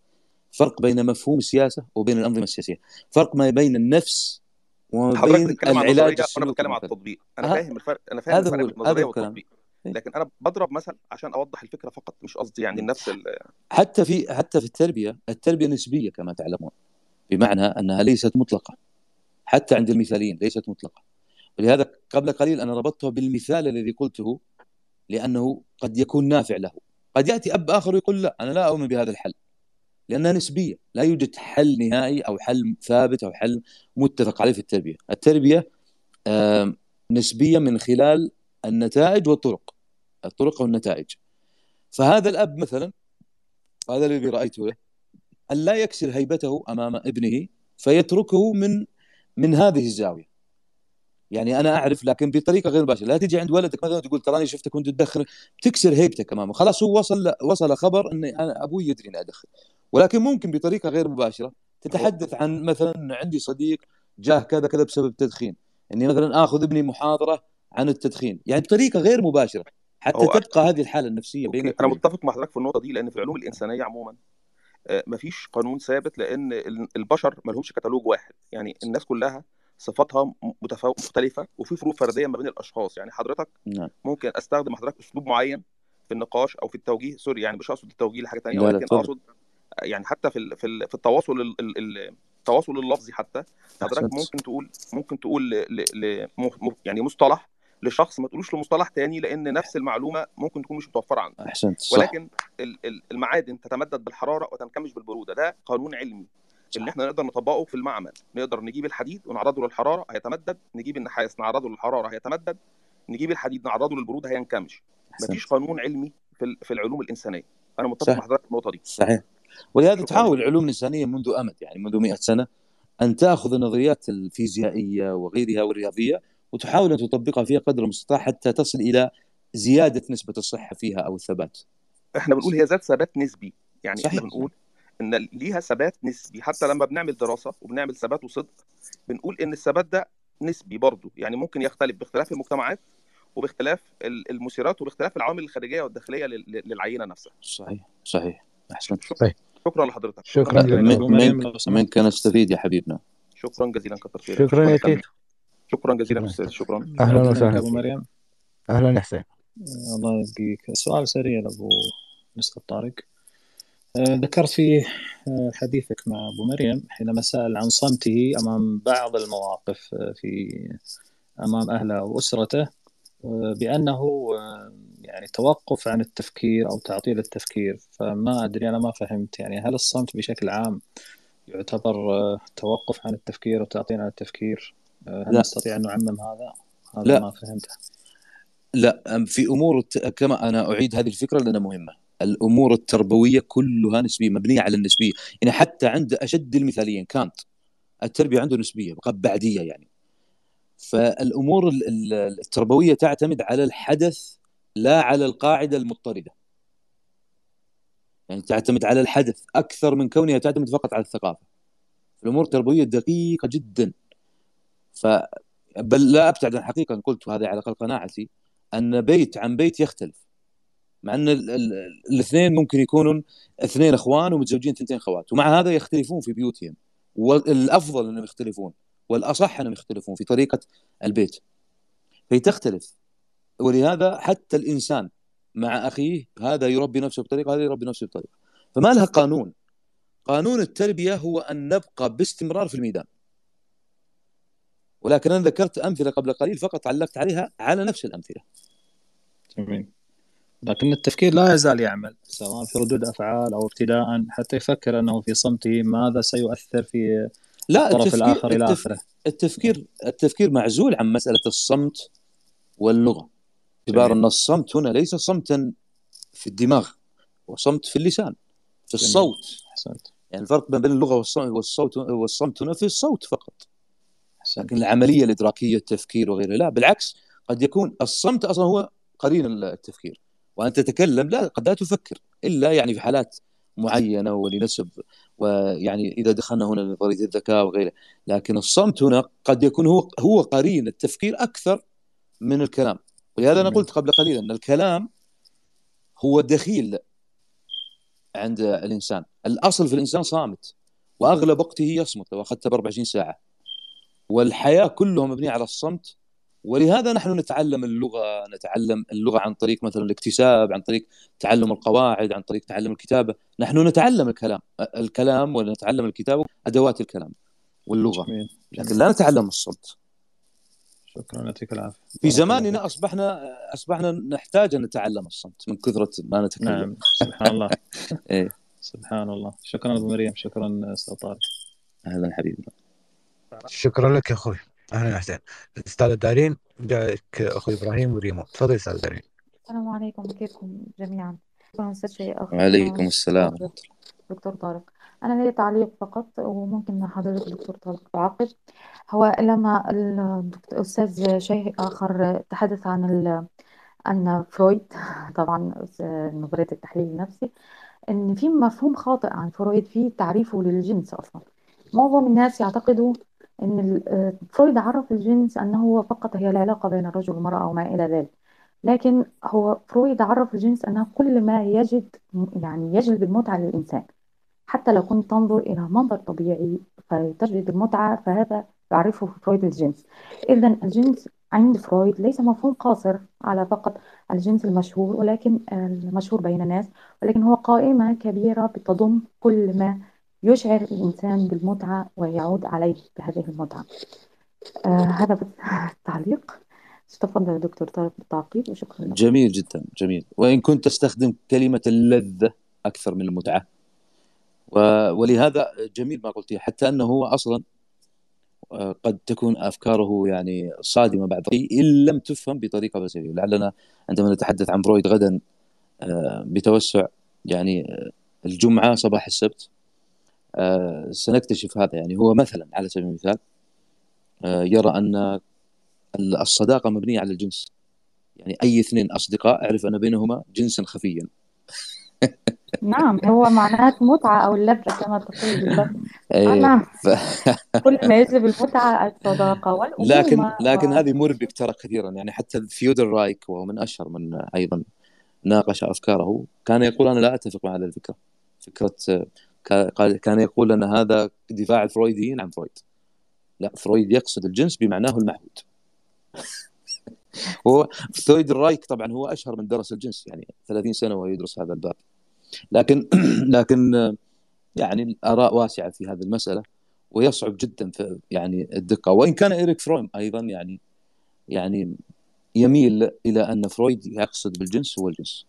فرق بين مفهوم السياسة وبين الأنظمة السياسية. فرق ما بين النفس وما حضرتك بين بتتكلم عن العلاج وأنا بتكلم عن. التطبيق. أنا فاهم الفرق أنا فاهم هذا الفرق بين هذا النظرية والتطبيق. إيه. لكن أنا بضرب مثل عشان أوضح الفكرة فقط مش قصدي يعني نفس ال... حتى في حتى في التربية التربية نسبية كما تعلمون بمعنى أنها ليست مطلقة. حتى عند المثاليين ليست مطلقة. ولهذا قبل قليل أنا ربطتها بالمثال الذي قلته لأنه قد يكون نافع له. قد يأتي أب آخر ويقول لا أنا لا أؤمن بهذا الحل. لأنها نسبية لا يوجد حل نهائي أو حل ثابت أو حل متفق عليه في التربية. التربية نسبية من خلال النتائج والطرق الطرق والنتائج. فهذا الأب مثلا هذا الذي رأيته له أن لا يكسر هيبته أمام ابنه فيتركه من من هذه الزاوية. يعني أنا أعرف لكن بطريقة غير مباشره لا تجي عند ولدك مثلا تقول تراني شفتك وأنت تدخن تكسر هيبتك أمامه. خلاص هو وصل وصل خبر ان أبوي يدري إني ادخن ولكن ممكن بطريقة غير مباشرة تتحدث عن مثلا عندي صديق جاه كذا كذا بسبب التدخين. إني مثلا آخذ ابني محاضرة عن التدخين. يعني بطريقة غير مباشرة. حتى تبقى هذه الحالة النفسية بينك أنا متفق مع حضرتك في النقطة دي لأن في العلوم الإنسانية عموما آه، مفيش قانون ثابت لأن البشر ما لهمش كتالوج واحد. يعني الناس كلها صفاتها مختلفة وفي فروق فردية ما بين الأشخاص. يعني حضرتك نعم. ممكن أستخدم حضرتك أسلوب معين في النقاش أو في التوجيه. سوري يعني مش أقصد التوجيه لحاجة ثانية ولكن أقصد يعني حتى في في التواصل التواصل اللفظي حتى حضرتك ممكن تقول ممكن تقول ل... ل... يعني مصطلح لشخص ما تقولوش لمصطلح تاني لأن نفس المعلومة ممكن تكون مش متوفرة عنده أحسنت. صح. ولكن المعادن تتمدد بالحرارة وتنكمش بالبرودة. ده قانون علمي. اللي إحنا نقدر نطبقه في المعمل. نقدر نجيب الحديد ونعرضه للحرارة هيتمدد. نجيب النحاس نعرضه للحرارة هيتمدد. نجيب الحديد نعرضه للبرودة هينكمش. مفيش قانون علمي في في العلوم الإنسانية. أنا متفق مع حضرتك في النقطة دي. صحيح. ولهذا تحاول العلوم الإنسانية منذ أمد يعني منذ 100 سنة أن تأخذ النظريات الفيزيائية وغيرها والرياضية وتحاول أن تطبقها فيها قدر المستطاع حتى تصل إلى زيادة نسبة الصحة فيها أو الثبات. إحنا بنقول هي ذات ثبات نسبي يعني صحيح. إحنا بنقول إن ليها ثبات نسبي حتى لما بنعمل دراسة وبنعمل ثبات وصدق بنقول إن الثبات ده نسبي برضه يعني ممكن يختلف باختلاف المجتمعات وباختلاف المثيرات وباختلاف العوامل الخارجية والداخلية للعينة نفسها. صحيح صحيح أحسنت. شكرا, شكرا لحضرتك. شكرا, شكرا منك منك نستفيد يا حبيبنا. شكرا جزيلا كثر خيرك. شكرا يا كيف. شكرا جزيلا أستاذ شكرا. أهلا وسهلا أبو مريم. أهلا يا حسين. الله يبقيك سؤال سريع لأبو مستر طارق. آه، ذكرت في آه، حديثك مع أبو مريم حينما سأل عن صمته أمام بعض المواقف آه، في أمام أهله وأسرته بأنه يعني توقف عن التفكير أو تعطيل التفكير فما أدري أنا ما فهمت. يعني هل الصمت بشكل عام يعتبر توقف عن التفكير وتعطيل عن التفكير؟ هل لا. نستطيع أن نعمم هذا؟ هذا لا. ما فهمته. لا في أمور كما أنا أعيد هذه الفكرة لأنها مهمة. الأمور التربوية كلها نسبية مبنية على النسبية. يعني حتى عند أشد المثاليين كانت. التربية عنده نسبية بعدية يعني. فالأمور التربوية تعتمد على الحدث لا على القاعدة المضطردة. يعني تعتمد على الحدث أكثر من كونها تعتمد فقط على الثقافة. الأمور التربويه دقيقة جدا. ف بل لا أبتعد عن الحقيقة قلت هذا على الاقل قناعتي أن بيت عن بيت يختلف. مع أن الاثنين ممكن يكونوا اثنين إخوان ومتزوجين ثنتين خوات. ومع هذا يختلفون في بيوتهم. والأفضل أنهم يختلفون والأصح أنهم يختلفون في طريقة البيت. فهي تختلف. ولهذا حتى الإنسان مع أخيه هذا يربي نفسه بطريقة هذا يربي نفسه بطريقة. فما لها قانون؟ قانون التربية هو أن نبقى باستمرار في الميدان. ولكن أنا ذكرت أمثلة قبل قليل فقط علقت عليها على نفس الأمثلة. تمام لكن التفكير لا يزال يعمل سواء في ردود أفعال أو ابتداء حتى يفكر أنه في صمته ماذا سيؤثر في لا الطرف الآخر إلى آخره. التفكير التفكير معزول عن مسألة الصمت واللغة. باعتبار ان الصمت هنا ليس صمتا في الدماغ وصمت في اللسان في الصوت. حسنت. يعني الفرق بين اللغة والصوت والصمت هنا في الصوت فقط. لكن العملية الإدراكية التفكير وغيره لا بالعكس قد يكون الصمت أصلا هو قرين التفكير. وأن تتكلم لا قد لا تفكر إلا يعني في حالات معينة ولنسب. ويعني إذا دخلنا هنا لنظريه الذكاء وغيره. لكن الصمت هنا قد يكون هو هو قرين التفكير أكثر من الكلام. ولهذا أنا قلت قبل قليل إن الكلام هو دخيل عند الإنسان. الأصل في الإنسان صامت وأغلب وقته يصمت لو اخذته ب 24 ساعة. والحياة كلها مبنية على الصمت. ولهذا نحن نتعلم اللغة نتعلم اللغة عن طريق مثلا الاكتساب عن طريق تعلم القواعد عن طريق تعلم الكتابة. نحن نتعلم الكلام الكلام ونتعلم الكتابة أدوات الكلام واللغة. لكن لا نتعلم الصوت شكرا يعطيك العافية. في زماننا. أصبحنا أصبحنا نحتاج أن نتعلم الصمت من كثرة ما نتكلم. نعم سبحان الله. [laughs] إيه. سبحان الله. شكرا أبو مريم شكرا أستاذ طارق. أهلا حبيبي. شكرا لك يا أخوي. أهلا حسين أستاذ دارين جايك أخوي إبراهيم وريمو. تفضل أستاذ دارين. السلام عليكم كيفكم جميعا؟ شكرا أستاذ شيء أخ. وعليكم السلام. دكتور دكتور طارق. أنا لي تعليق فقط وممكن حضرتك دكتور طارق تعقب. هو لما الدكتور أستاذ شيء آخر تحدث عن. عن فرويد طبعا نظرية التحليل النفسي إن في مفهوم خاطئ عن فرويد في تعريفه للجنس أصلا. معظم الناس يعتقدوا إن فرويد عرف الجنس أنه هو فقط هي العلاقة بين الرجل والمرأة وما إلى ذلك. لكن هو فرويد عرف الجنس أنه كل ما يجد يعني يجلب المتعة للإنسان. حتى لو كنت تنظر إلى منظر طبيعي فتجد المتعة فهذا يعرفه فرويد الجنس إذا الجنس عند فرويد ليس مفهوم قاصر على فقط الجنس المشهور ولكن المشهور بين الناس ولكن هو قائمة كبيرة بتضم كل ما يشعر الإنسان بالمتعة ويعود عليه بهذه المتعة. آه هذا [laughs] التعليق. تفضل دكتور طارق بالتعقيب وشكرا جميل جدا جميل. وإن كنت تستخدم كلمة اللذة أكثر من المتعة. و... ولهذا جميل ما قلتيه حتى أنه هو أصلا آه، قد تكون أفكاره يعني صادمة بعض إن لم تفهم بطريقة فلسفيه لعلنا عندما نتحدث عن فرويد غدا آه، بتوسع يعني آه، الجمعة صباح السبت سنكتشف هذا. يعني هو مثلا على سبيل المثال يرى أن الصداقة مبنية على الجنس. يعني أي اثنين أصدقاء أعرف أن بينهما جنسا خفيا. [laughs] نعم هو معناه متعة أو اللذة كما تقول بالضبط. [laughs] آه إيه، نعم. ف... [laughs] كل ما يجلب المتعة الصداقة لكن والأمومة لكن و... هذه مربك ترى كثيرا. يعني حتى ثيودر رايك وهو من أشهر من أيضا ناقش أفكاره كان يقول أنا لا أتفق مع هذه كا- قال- كان يقول أن هذا دفاع الفرويديين عن فرويد. لا فرويد يقصد الجنس بمعناه المعهود. [laughs] هو ثويد رايك طبعا هو أشهر من درس الجنس. يعني 30 سنة وهو يدرس هذا الباب. لكن [clears throat] لكن يعني الآراء واسعة في هذه المسألة ويصعب جدا في يعني الدقة. وإن كان إيريك فرويم أيضا يعني يعني يميل إلى أن فرويد يقصد بالجنس هو الجنس.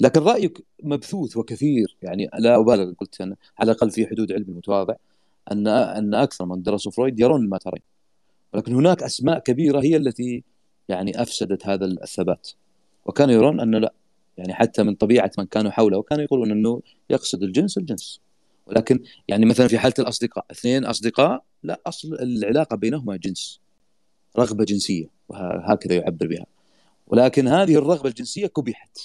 لكن رأيك مبثوث وكثير يعني لا أبالغ قلت أنا على الأقل في حدود علمي المتواضع أن أن أكثر من درسوا فرويد يرون ما ترين. ولكن هناك أسماء كبيرة هي التي يعني أفسدت هذا الثبات. وكانوا يرون انه لا. يعني حتى من طبيعة من كانوا حوله كانوا يقولون إنه يقصد الجنس الجنس. ولكن يعني مثلا في حالة الأصدقاء اثنين أصدقاء لا أصل العلاقة بينهما جنس رغبة جنسية وهكذا يعبر بها. ولكن هذه الرغبة الجنسية كبحت.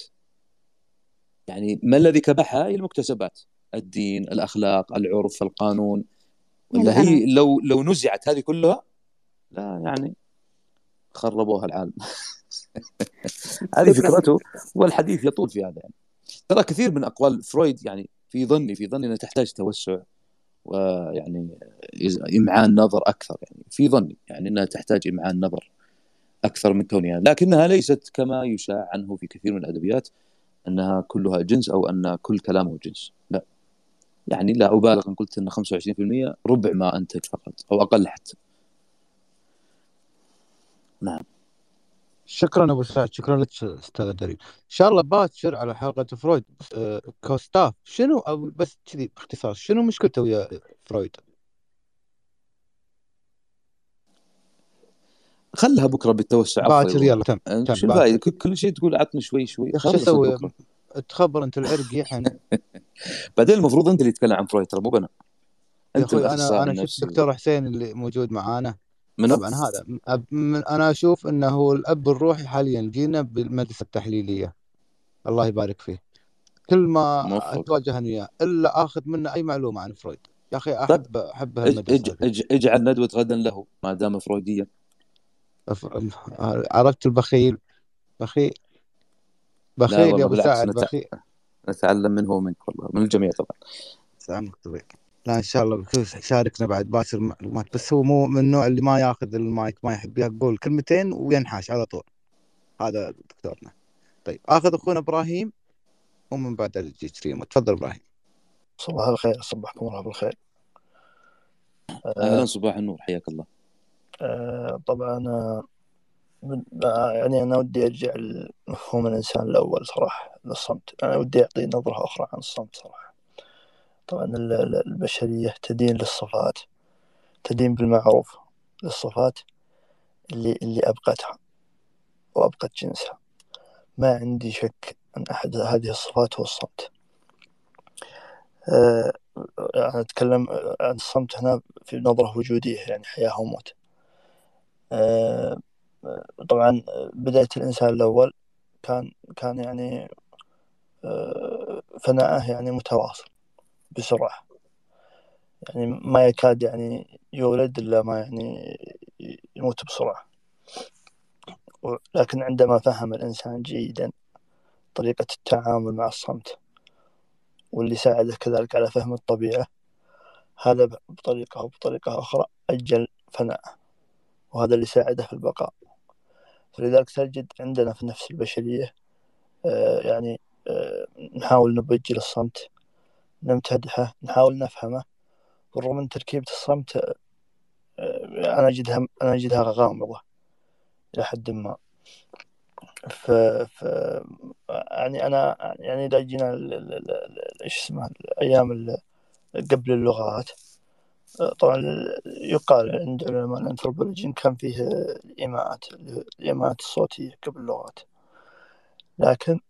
يعني ما الذي كبحها؟ هي المكتسبات الدين الأخلاق العرف القانون. ولا هي. لو لو نزعت هذه كلها لا يعني خربوها العالم. [laughs] هذه [laughs] فكرته والحديث يطول في هذا يعني. ترى كثير من أقوال فرويد يعني في ظني في ظني إنها تحتاج توسع ويعني إمعان نظر أكثر يعني. في ظني يعني إنها تحتاج إمعان نظر أكثر من كونها. لكنها ليست كما يشاع عنه في كثير من الأدبيات أنها كلها جنس أو أن كل كلامه جنس. لا. يعني لا أبالغ إن قلت إن 25% ربع ما أنتج فقط أو أقل حتى. نعم. شكرا أبو سعد شكرا لك أستاذ دريم إن شاء الله باكر على حلقة فرويد. آه، كوستاف شنو؟ أو بس كذي باختصار شنو مشكلته ويا فرويد؟ خلها بكرة بالتوسع باكر يلا تم تم شو الفائده كل- شيء تقول عطني شوي شوي. شو أسوي؟ تخبر أنت العرق يحن [laughs] بعدين المفروض أنت اللي تتكلم عن فرويد ترى مو أنا أنت أنا أنا شفت النفسي دكتور حسين اللي موجود معانا. منو؟ طبعا هذا. من أنا أشوف إنه هو الأب الروحي حاليا جينا بالمدرسة التحليلية. الله يبارك فيه. كل ما موفق. أتواجه أنا وياه إلا آخذ منه أي معلومة عن فرويد. يا أخي طيب أحب احب اج هالمدرسه اجعل ندوة غدا له ما دام فرويديا أف- عرفت البخيل. بخيل. بخيل يا أبو سعد. بخيل. نتعلم منه ومنك والله من الجميع طبعا. سلامك طويل. لا إن شاء الله بكل شاركنا بعد باسل معلومات بس هو مو من النوع اللي ما ياخذ المايك ما يحب يقول كلمتين وينحاش على طول. هذا دكتورنا. طيب آخذ أخونا إبراهيم ومن بعد تجي كريم تفضل إبراهيم. صباح الخير صبحكم الله بالخير. أهلا صباح النور حياك الله. آه، طبعا آه، آه، يعني أنا ودي أرجع لمفهوم الإنسان الأول صراحة للصمت. أنا ودي أعطي نظرة أخرى عن الصمت صراحة. طبعا ال- ال- البشرية تدين للصفات تدين بالمعروف للصفات اللي اللي أبقتها وأبقت جنسها. ما عندي شك أن أحد هذه الصفات هو الصمت. آه، أنا أتكلم عن الصمت هنا في نظرة وجودية يعني حياة وموت آه، طبعا بداية الإنسان الأول كان كان يعني آه، فناءه يعني متواصل. بسرعة. يعني ما يكاد يعني يولد إلا ما يعني يموت بسرعة. لكن عندما فهم الإنسان جيدا طريقة التعامل مع الصمت واللي ساعده كذلك على فهم الطبيعة هذا بطريقة أو بطريقة أخرى أجل فناءه وهذا اللي ساعده في البقاء. فلذلك تجد عندنا في نفس البشرية آه، يعني آه، نحاول نبجل الصمت نمتدحه نحاول نفهمه. بالرغم من تركيبة الصمت آه، أنا أجدها أنا أجدها غامضة إلى حد ما. ف... ف... يعني أنا يعني إذا جينا إيش اسمها الأيام ال- قبل اللغات آه، طبعا يقال عند علماء الأنثروبولوجي إن كان فيه الإيماءات الإيماءات الصوتية قبل اللغات. لكن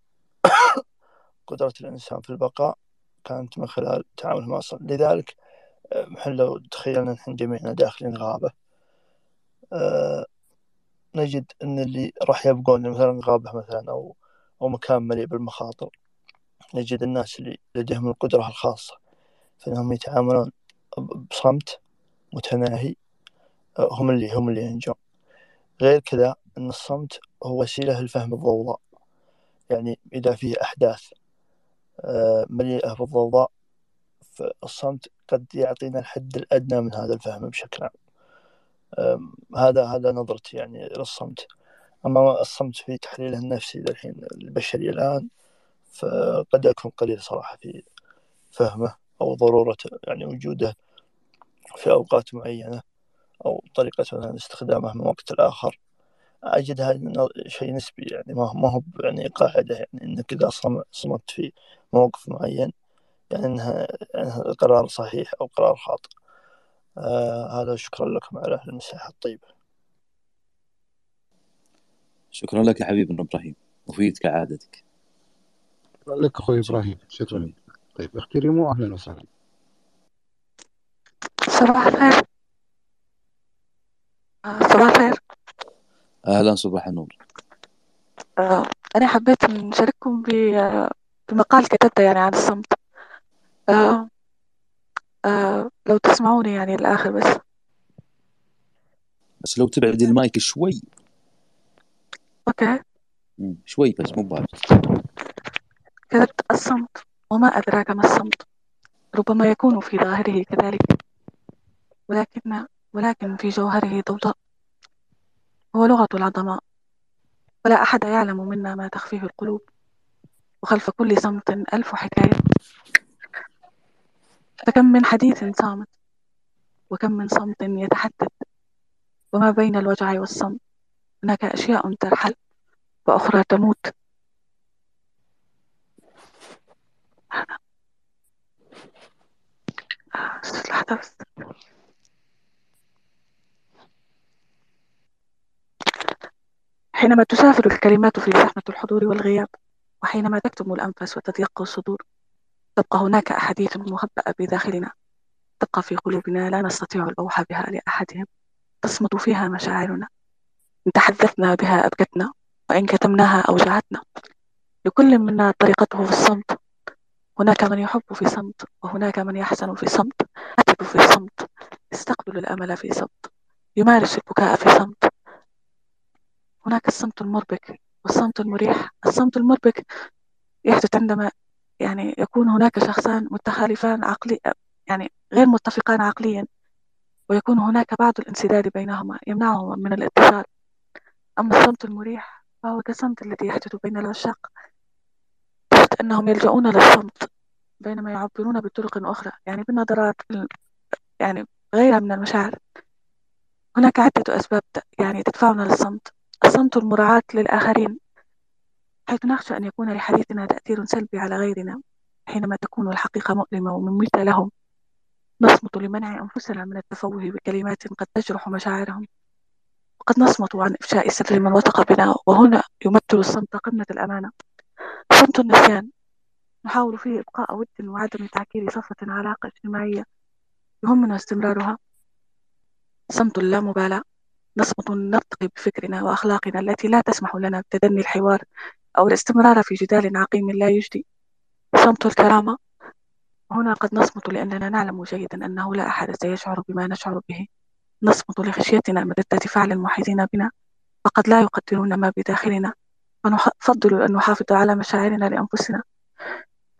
[coughs] قدرة الإنسان في البقاء كانت من خلال التعامل مع الصمت لذلك آه، نحن لو تخيلنا نحن جميعنا داخلين غابة آه، نجد أن اللي راح يبقون مثلا غابة مثلا أو أو مكان مليء بالمخاطر نجد الناس اللي لديهم القدرة الخاصة في أنهم يتعاملون بصمت متناهي آه، هم اللي هم اللي ينجون. غير كذا أن الصمت هو وسيلة لفهم الضوضاء. يعني إذا فيه أحداث آه، مليئة بالضوضاء فالصمت قد يعطينا الحد الأدنى من هذا الفهم بشكل عام. هذا هذا نظرتي يعني للصمت أما الصمت في تحليله النفسي للحين البشري الآن فقد أكون قليل صراحة في فهمه أو ضرورة يعني وجوده في أوقات معينة أو طريقة استخدامه من وقت لآخر. أجد هذا شيء نسبي يعني ما ما هو يعني قاعدة يعني إنك إذا صم- صمت في موقف معين يعني يعني هذا قرار صحيح أو قرار خاطئ. آه هذا شكرا لكم على المساحة الطيبة. شكرا لك يا حبيبنا إبراهيم. مفيد كعادتك لك أخوي إبراهيم. شكرا. طيب أختي ريمو أهلا وسهلا. صباح الخير. آه، صباح الخير. أهلا صباح النور. آه، أنا حبيت نشارككم بمقال كتبته يعني عن الصمت. آه، آه، لو تسمعوني يعني الآخر بس. بس لو تبعد المايك شوي. أوكي. مم، شوي بس مو بعد. كتبت الصمت وما أدراك ما الصمت. ربما يكون في ظاهره كذلك. ولكن ولكن في جوهره ضوضاء. هو لغة العظماء. ولا أحد يعلم منا ما تخفيه القلوب. وخلف كل صمت ألف حكاية. فكم من حديث صامت. وكم من صمت يتحدث. وما بين الوجع والصمت. هناك أشياء ترحل. وأخرى تموت. [laughs] لحظة بس حينما تسافر الكلمات في زحمة الحضور والغياب وحينما تكتم الأنفس وتضيق الصدور تبقى هناك أحاديث مخبأة بداخلنا. تبقى في قلوبنا لا نستطيع الأوحى بها لأحدهم. تصمت فيها مشاعرنا. إن تحدثنا بها أبكتنا وإن كتمناها أوجعتنا. لكل منا طريقته في الصمت. هناك من يحب في صمت وهناك من يحزن في صمت. يعتب في صمت. يستقبل الأمل في صمت. يمارس البكاء في صمت. هناك الصمت المربك والصمت المريح. الصمت المربك يحدث عندما يعني يكون هناك شخصان متخالفان عقلي يعني غير متفقان عقليا ويكون هناك بعض الانسداد بينهما يمنعهما من الاتصال. أما الصمت المريح فهو كالصمت الذي يحدث بين العشاق. تجد أنهم يلجؤون للصمت بينما يعبرون بطرق أخرى يعني بالنظرات يعني غيرها من المشاعر. هناك عدة أسباب يعني تدفعنا للصمت. الصمت المراعاة للآخرين حيث نخشى أن يكون لحديثنا تأثير سلبي على غيرنا حينما تكون الحقيقة مؤلمة ومميتة لهم. نصمت لمنع أنفسنا من التفوه بكلمات قد تجرح مشاعرهم. وقد نصمت عن إفشاء سر من وثق بنا وهنا يمثل الصمت قمة الأمانة. صمت النسيان. نحاول فيه إبقاء ود وعدم تعكير صفة علاقة اجتماعية يهمنا استمرارها. صمت اللامبالاة. نصمت نرتقي بفكرنا وأخلاقنا التي لا تسمح لنا بتدني الحوار أو الاستمرار في جدال عقيم لا يجدي. صمت الكرامة. هنا قد نصمت لأننا نعلم جيدا أنه لا أحد سيشعر بما نشعر به. نصمت لخشيتنا من ردة فعل المحيطين بنا فقد لا يقدرون ما بداخلنا. فنفضل أن نحافظ على مشاعرنا لأنفسنا.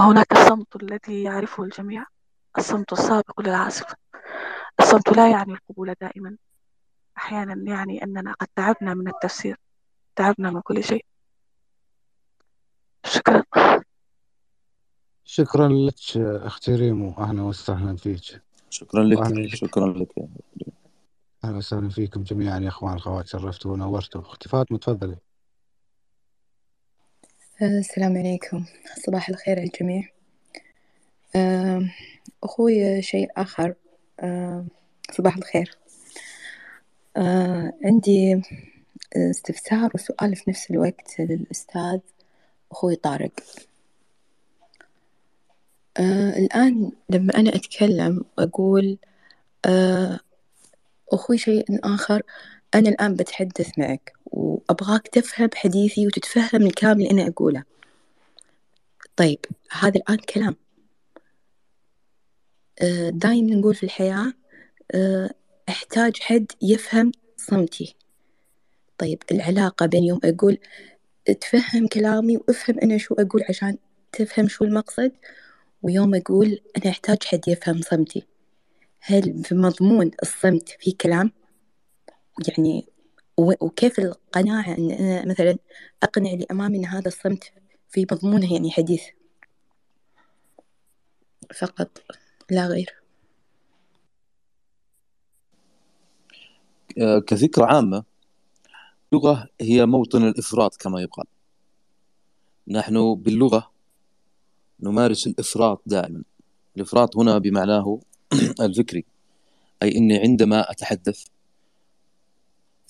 وهناك الصمت الذي يعرفه الجميع. الصمت السابق للعاصفة. الصمت لا يعني القبول دائما. أحيانا يعني أننا قد تعبنا من التفسير تعبنا من كل شيء. شكرا. شكرا لك أختي ريمو. أهلا وسهلا فيك. شكرا لك شكرا لك. أهلا وسهلا فيكم جميعا يا أخوان اخوات شرفتوا ونورتوا أختي فاطمة تفضلي. السلام عليكم. صباح الخير الجميع. أخوي شيء آخر. صباح الخير. عندي استفسار وسؤال في نفس الوقت للأستاذ أخوي طارق. الآن لما أنا أتكلم أقول أخوي شيء آخر أنا الآن بتحدث معك وأبغاك تفهم حديثي وتتفهم الكلام اللي أنا أقوله. طيب هذا الآن كلام. آه، دايما نقول في الحياة آه، أحتاج حد يفهم صمتي. طيب العلاقة بين يوم أقول تفهم كلامي وأفهم أنا شو أقول عشان تفهم شو المقصد ويوم أقول أنا أحتاج حد يفهم صمتي. هل في مضمون الصمت في كلام؟ يعني وكيف القناعة أن أنا مثلا أقنع اللي أمامي أن هذا الصمت في مضمونه يعني حديث؟ فقط لا غير. كفكرة عامة اللغة هي موطن الإفراط كما يقال نحن باللغة نمارس الإفراط دائما. الإفراط هنا بمعناه [clears throat] الفكري أي أني عندما أتحدث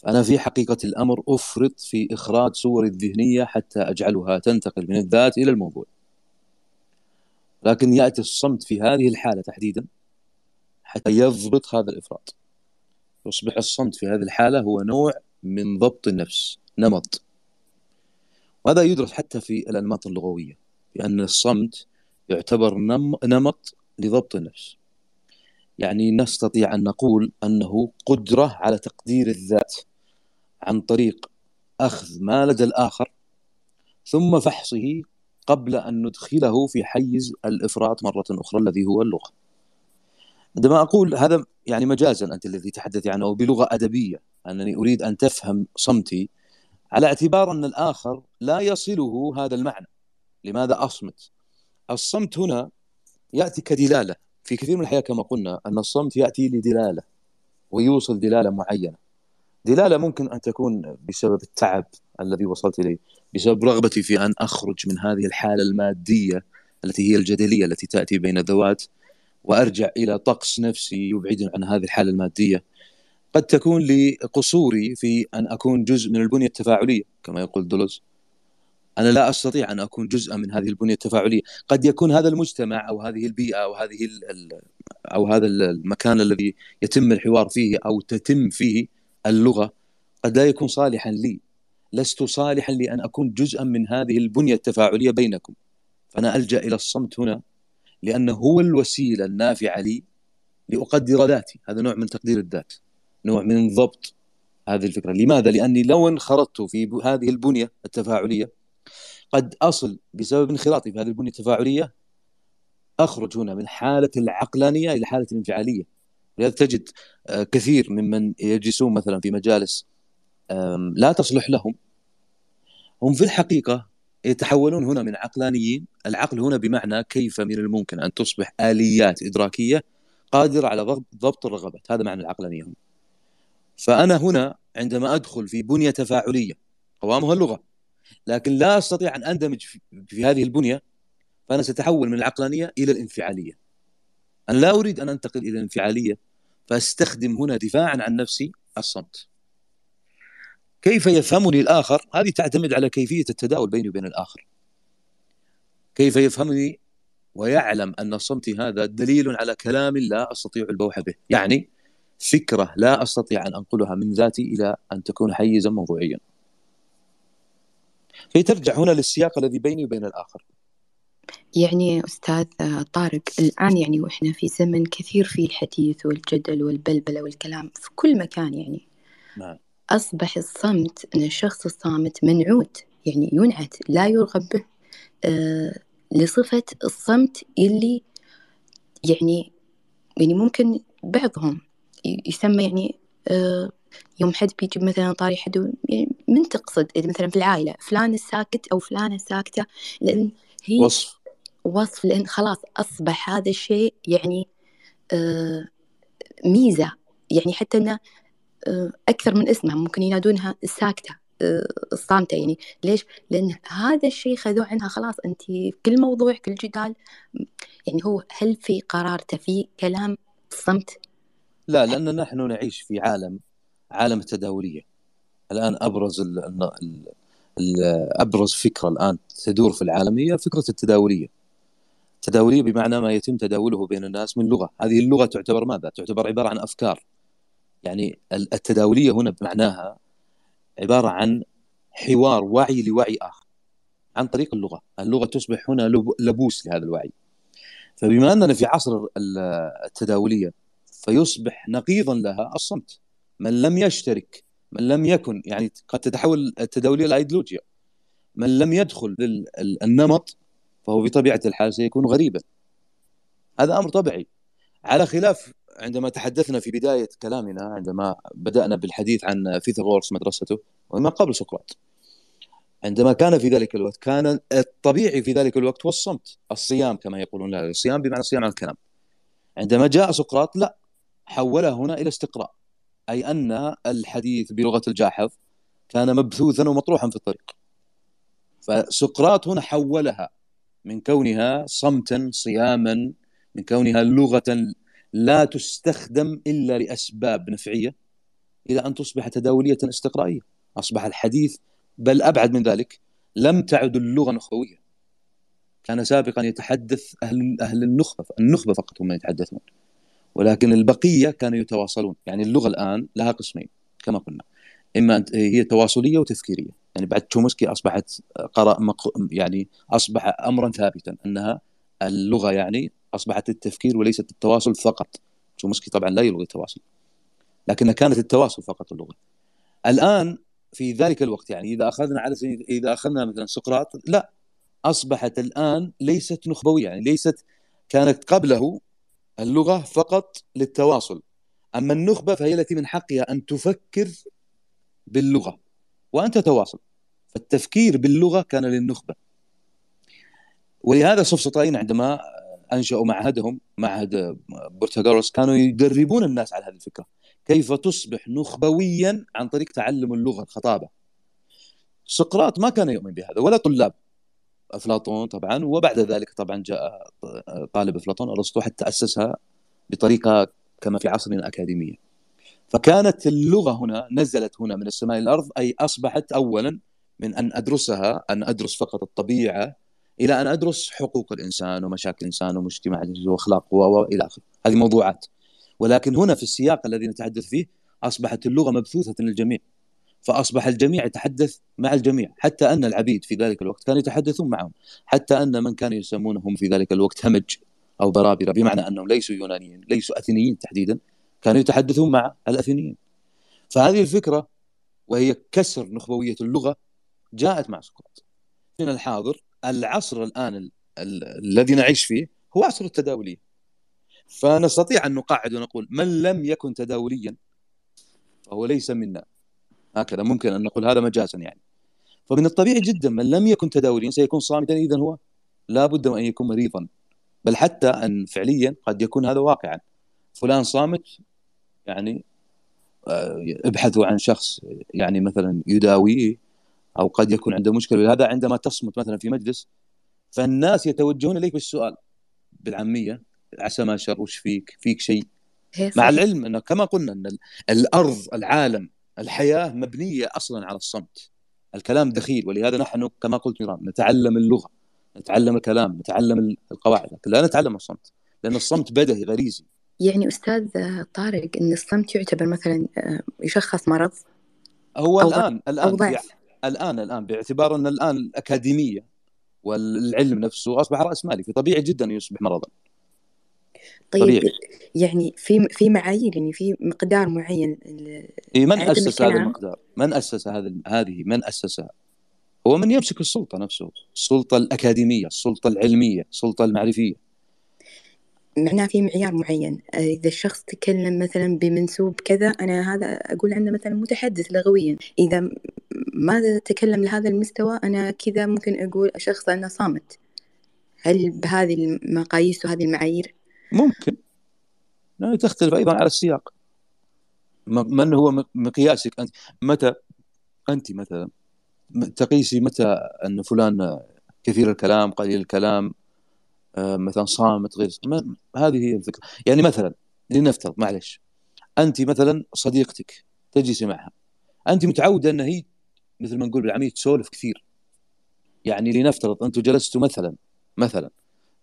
أنا في حقيقة الأمر أفرط في إخراج صوري الذهنية حتى أجعلها تنتقل من الذات إلى الموضوع. لكن يأتي الصمت في هذه الحالة تحديدا حتى يضبط هذا الإفراط. يصبح الصمت في هذه الحالة هو نوع من ضبط النفس نمط. وهذا يدرس حتى في الأنماط اللغوية لأن الصمت يعتبر نمط لضبط النفس. يعني نستطيع أن نقول أنه قدرة على تقدير الذات عن طريق أخذ ما لدى الآخر ثم فحصه قبل أن ندخله في حيز الإفراط مرة أخرى الذي هو اللغة. عندما أقول هذا يعني مجازا أنت الذي تحدثي عنه بلغة أدبية. أنني أريد أن تفهم صمتي على اعتبار أن الآخر لا يصله هذا المعنى. لماذا أصمت؟ الصمت هنا يأتي كدلالة. في كثير من الحياة كما قلنا أن الصمت يأتي لدلالة ويوصل دلالة معينة. دلالة ممكن أن تكون بسبب التعب الذي وصلت إليه بسبب رغبتي في أن أخرج من هذه الحالة المادية التي هي الجدلية التي تأتي بين الذوات وأرجع إلى طقس نفسي يبعدني عن هذه الحالة المادية. قد تكون لقصوري في أن أكون جزء من البنية التفاعلية كما يقول دولوز. أنا لا أستطيع أن أكون جزءا من هذه البنية التفاعلية. قد يكون هذا المجتمع أو هذه البيئة أو هذه أو هذا المكان الذي يتم الحوار فيه أو تتم فيه اللغة قد لا يكون صالحا لي. لست صالحا لأن أكون جزءا من هذه البنية التفاعلية بينكم. فأنا ألجأ إلى الصمت هنا. لأنه هو الوسيلة النافعة لي لأقدر ذاتي. هذا نوع من تقدير الذات نوع من ضبط هذه الفكرة. لماذا؟ لأني لو انخرطت في هذه البنية التفاعلية قد أصل بسبب انخراطي في هذه البنية التفاعلية أخرج هنا من حالة العقلانية إلى حالة الانفعالية. لذلك تجد آه، كثير ممن يجلسون مثلا في مجالس لا تصلح لهم. هم في الحقيقة يتحولون هنا من عقلانيين العقل هنا بمعنى كيف من الممكن أن تصبح آليات إدراكية قادرة على ضبط الرغبات. هذا معنى العقلانية هنا. فأنا هنا عندما أدخل في بنية تفاعلية قوامها اللغة لكن لا أستطيع أن أندمج في- هذه البنية فأنا سأتحول من العقلانية إلى الانفعالية. أنا لا أريد أن أنتقل إلى الانفعالية فأستخدم هنا دفاعا عن نفسي الصمت. كيف يفهمني الآخر؟ هذه تعتمد على كيفية التداول بيني وبين الآخر. كيف يفهمني ويعلم أن صمتي هذا دليل على كلام لا أستطيع البوح به. يعني فكرة لا أستطيع أن أنقلها من ذاتي إلى أن تكون حيزا موضوعيا. كي ترجع هنا للسياق الذي بيني وبين الآخر. يعني أستاذ طارق الآن يعني وإحنا في زمن كثير فيه الحديث والجدل والبلبلة والكلام في كل مكان يعني. نعم. أصبح الصمت أن الشخص الصامت منعوت يعني ينعت لا يرغب به آه لصفة الصمت اللي يعني يعني ممكن بعضهم يسمى يعني آه يوم حد بيجيب مثلا طاري حد يعني من تقصد؟ إذا مثلا في العائلة فلان الساكت أو فلانة الساكتة لأن هي وصف. وصف لأن خلاص أصبح هذا الشيء يعني آه ميزة يعني حتى أنه أكثر من اسمها ممكن ينادونها الساكتة آه الصامتة يعني. ليش؟ لأن هذا الشيء خذوه عنها خلاص أنت في كل موضوع كل جدال يعني هو هل في قرارته في كلام الصمت لا لأن نحن نعيش في عالم عالم التداولية. الآن أبرز ال ال ال ال أبرز فكرة الآن تدور في العالم هي فكرة التداولية. التداولية بمعنى ما يتم تداوله بين الناس من لغة. هذه اللغة تعتبر ماذا؟ تعتبر عبارة عن أفكار. يعني ال- التداولية هنا بمعناها عبارة عن حوار وعي لوعي آخر عن طريق اللغة. اللغة تصبح هنا لب- لبوس لهذا الوعي. فبما أننا في عصر ال- التداولية فيصبح نقيضا لها الصمت. من لم يشترك من لم يكن يعني قد تتحول التداولية إلى ايديولوجيا من لم يدخل للنمط فهو بطبيعة الحال سيكون غريبا. هذا أمر طبيعي. على خلاف عندما تحدثنا في بداية كلامنا عندما بدأنا بالحديث عن فيثاغورس مدرسته وما قبل سقراط عندما كان في ذلك الوقت كان الطبيعي في ذلك الوقت هو الصمت الصيام كما يقولون. لا الصيام بمعنى الصيام عن الكلام. عندما جاء سقراط لا حولها هنا إلى استقراء أي أن الحديث بلغة الجاحظ كان مبثوثا ومطروحا في الطريق. فسقراط هنا حولها من كونها صمتا صياما من كونها لغة لا تستخدم إلا لأسباب نفعية إلى أن تصبح تداولية استقرائية. أصبح الحديث بل أبعد من ذلك لم تعد اللغة نخبوية. كان سابقا يتحدث أهل أهل النخبة النخبة فقط هم يتحدثون. ولكن البقية كانوا يتواصلون. يعني اللغة الآن لها قسمين كما قلنا. إما هي تواصلية وتفكيرية. يعني بعد تشومسكي أصبحت قرأ. يعني أصبح امرا ثابتا أنها اللغة يعني أصبحت التفكير وليست التواصل فقط. تشومسكي طبعا لا يلغي التواصل. لكنها كانت التواصل فقط اللغة. الآن في ذلك الوقت يعني إذا أخذنا على سبيل إذا أخذنا مثلا سقراط لا. أصبحت الآن ليست نخبوية يعني ليست كانت قبله اللغة فقط للتواصل. أما النخبة فهي التي من حقها أن تفكر باللغة. وان تتواصل فالتفكير باللغة كان للنخبة. ولهذا سوفسطائيين عندما أنشأوا معهدهم معهد بورتاغوروس كانوا يدربون الناس على هذه الفكرة. كيف تصبح نخبويا عن طريق تعلم اللغة الخطابة؟ سقراط ما كان يؤمن بهذا ولا طلاب. أفلاطون طبعا وبعد ذلك طبعا جاء طالب أفلاطون أرسطو حتى أسسها بطريقة كما في عصرنا اكاديميه فكانت اللغة هنا نزلت هنا من السماء إلى الأرض أي أصبحت اولا من أن أدرسها أن أدرس فقط الطبيعة إلى أن أدرس حقوق الإنسان ومشاكل الإنسان ومجتمع وأخلاق والى آخره. هذه موضوعات. ولكن هنا في السياق الذي نتحدث فيه أصبحت اللغة مبثوثة للجميع. فأصبح الجميع يتحدث مع الجميع. حتى أن العبيد في ذلك الوقت كانوا يتحدثون معهم. حتى أن من كانوا يسمونهم في ذلك الوقت همج أو برابرة بمعنى أنهم ليسوا يونانيين ليسوا أثينيين تحديدا كانوا يتحدثون مع الأثينيين. فهذه الفكرة وهي كسر نخبوية اللغة جاءت مع سقراط. من الحاضر العصر الآن ال- ال- الذي نعيش فيه هو عصر التداوليه فنستطيع أن نقعد ونقول من لم يكن تداوليا فهو ليس منا. هكذا ممكن أن نقول هذا مجازا يعني. فمن الطبيعي جدا من لم يكن تداوليا سيكون صامتا اذا هو لا بد من أن يكون مريضا. بل حتى أن فعليا قد يكون هذا واقعا. فلان صامت يعني آه، ابحثوا عن شخص يعني مثلا يداويه أو قد يكون عنده مشكلة. هذا عندما تصمت مثلا في مجلس فالناس يتوجهون إليك بالسؤال. بالعامية عسى ما شر وش فيك؟ فيك شيء. مع العلم إنه كما قلنا إن ال- الأرض العالم الحياة مبنية أصلا على الصمت. الكلام دخيل. ولهذا نحن كما قلت نيران نتعلم اللغة نتعلم الكلام نتعلم القواعد لكن لا نتعلم الصمت لأن الصمت بدهي غريزي. يعني أستاذ طارق إن الصمت يعتبر مثلا آه، يشخص مرض؟ هو أو الآن أو الآن ضعف. الآن الآن باعتبار أن الآن الأكاديمية والعلم نفسه أصبح رأس مالي فطبيعي جدا يصبح مرضا طيب طبيعي يعني في في معايير يعني في مقدار معين إيه من أسس هذا المقدار؟ من أسس هذا هذه من أسسها؟ هو من يمسك السلطة نفسه، السلطة الأكاديمية، السلطة العلمية، السلطة المعرفية. معناه في معيار معين. آه، إذا الشخص تكلم مثلا بمنسوب كذا أنا هذا أقول عنه مثلا متحدث لغويا. إذا ما تكلم لهذا المستوى أنا كذا ممكن أقول شخص أنه صامت. هل بهذه المقاييس وهذه المعايير؟ ممكن. لا، تختلف أيضا على السياق. من هو مقياسك؟ أنت؟ متى أنت مثلا؟ تقيسي متى أن فلان كثير الكلام، قليل الكلام، مثلا صامت غير هذه هي الفكرة، يعني مثلا لنفترض معلش انت مثلا صديقتك تجلسي معها. انت متعودة أن هي مثل ما نقول بالعامية تسولف كثير. يعني لنفترض أنتم جلستوا مثلا مثلا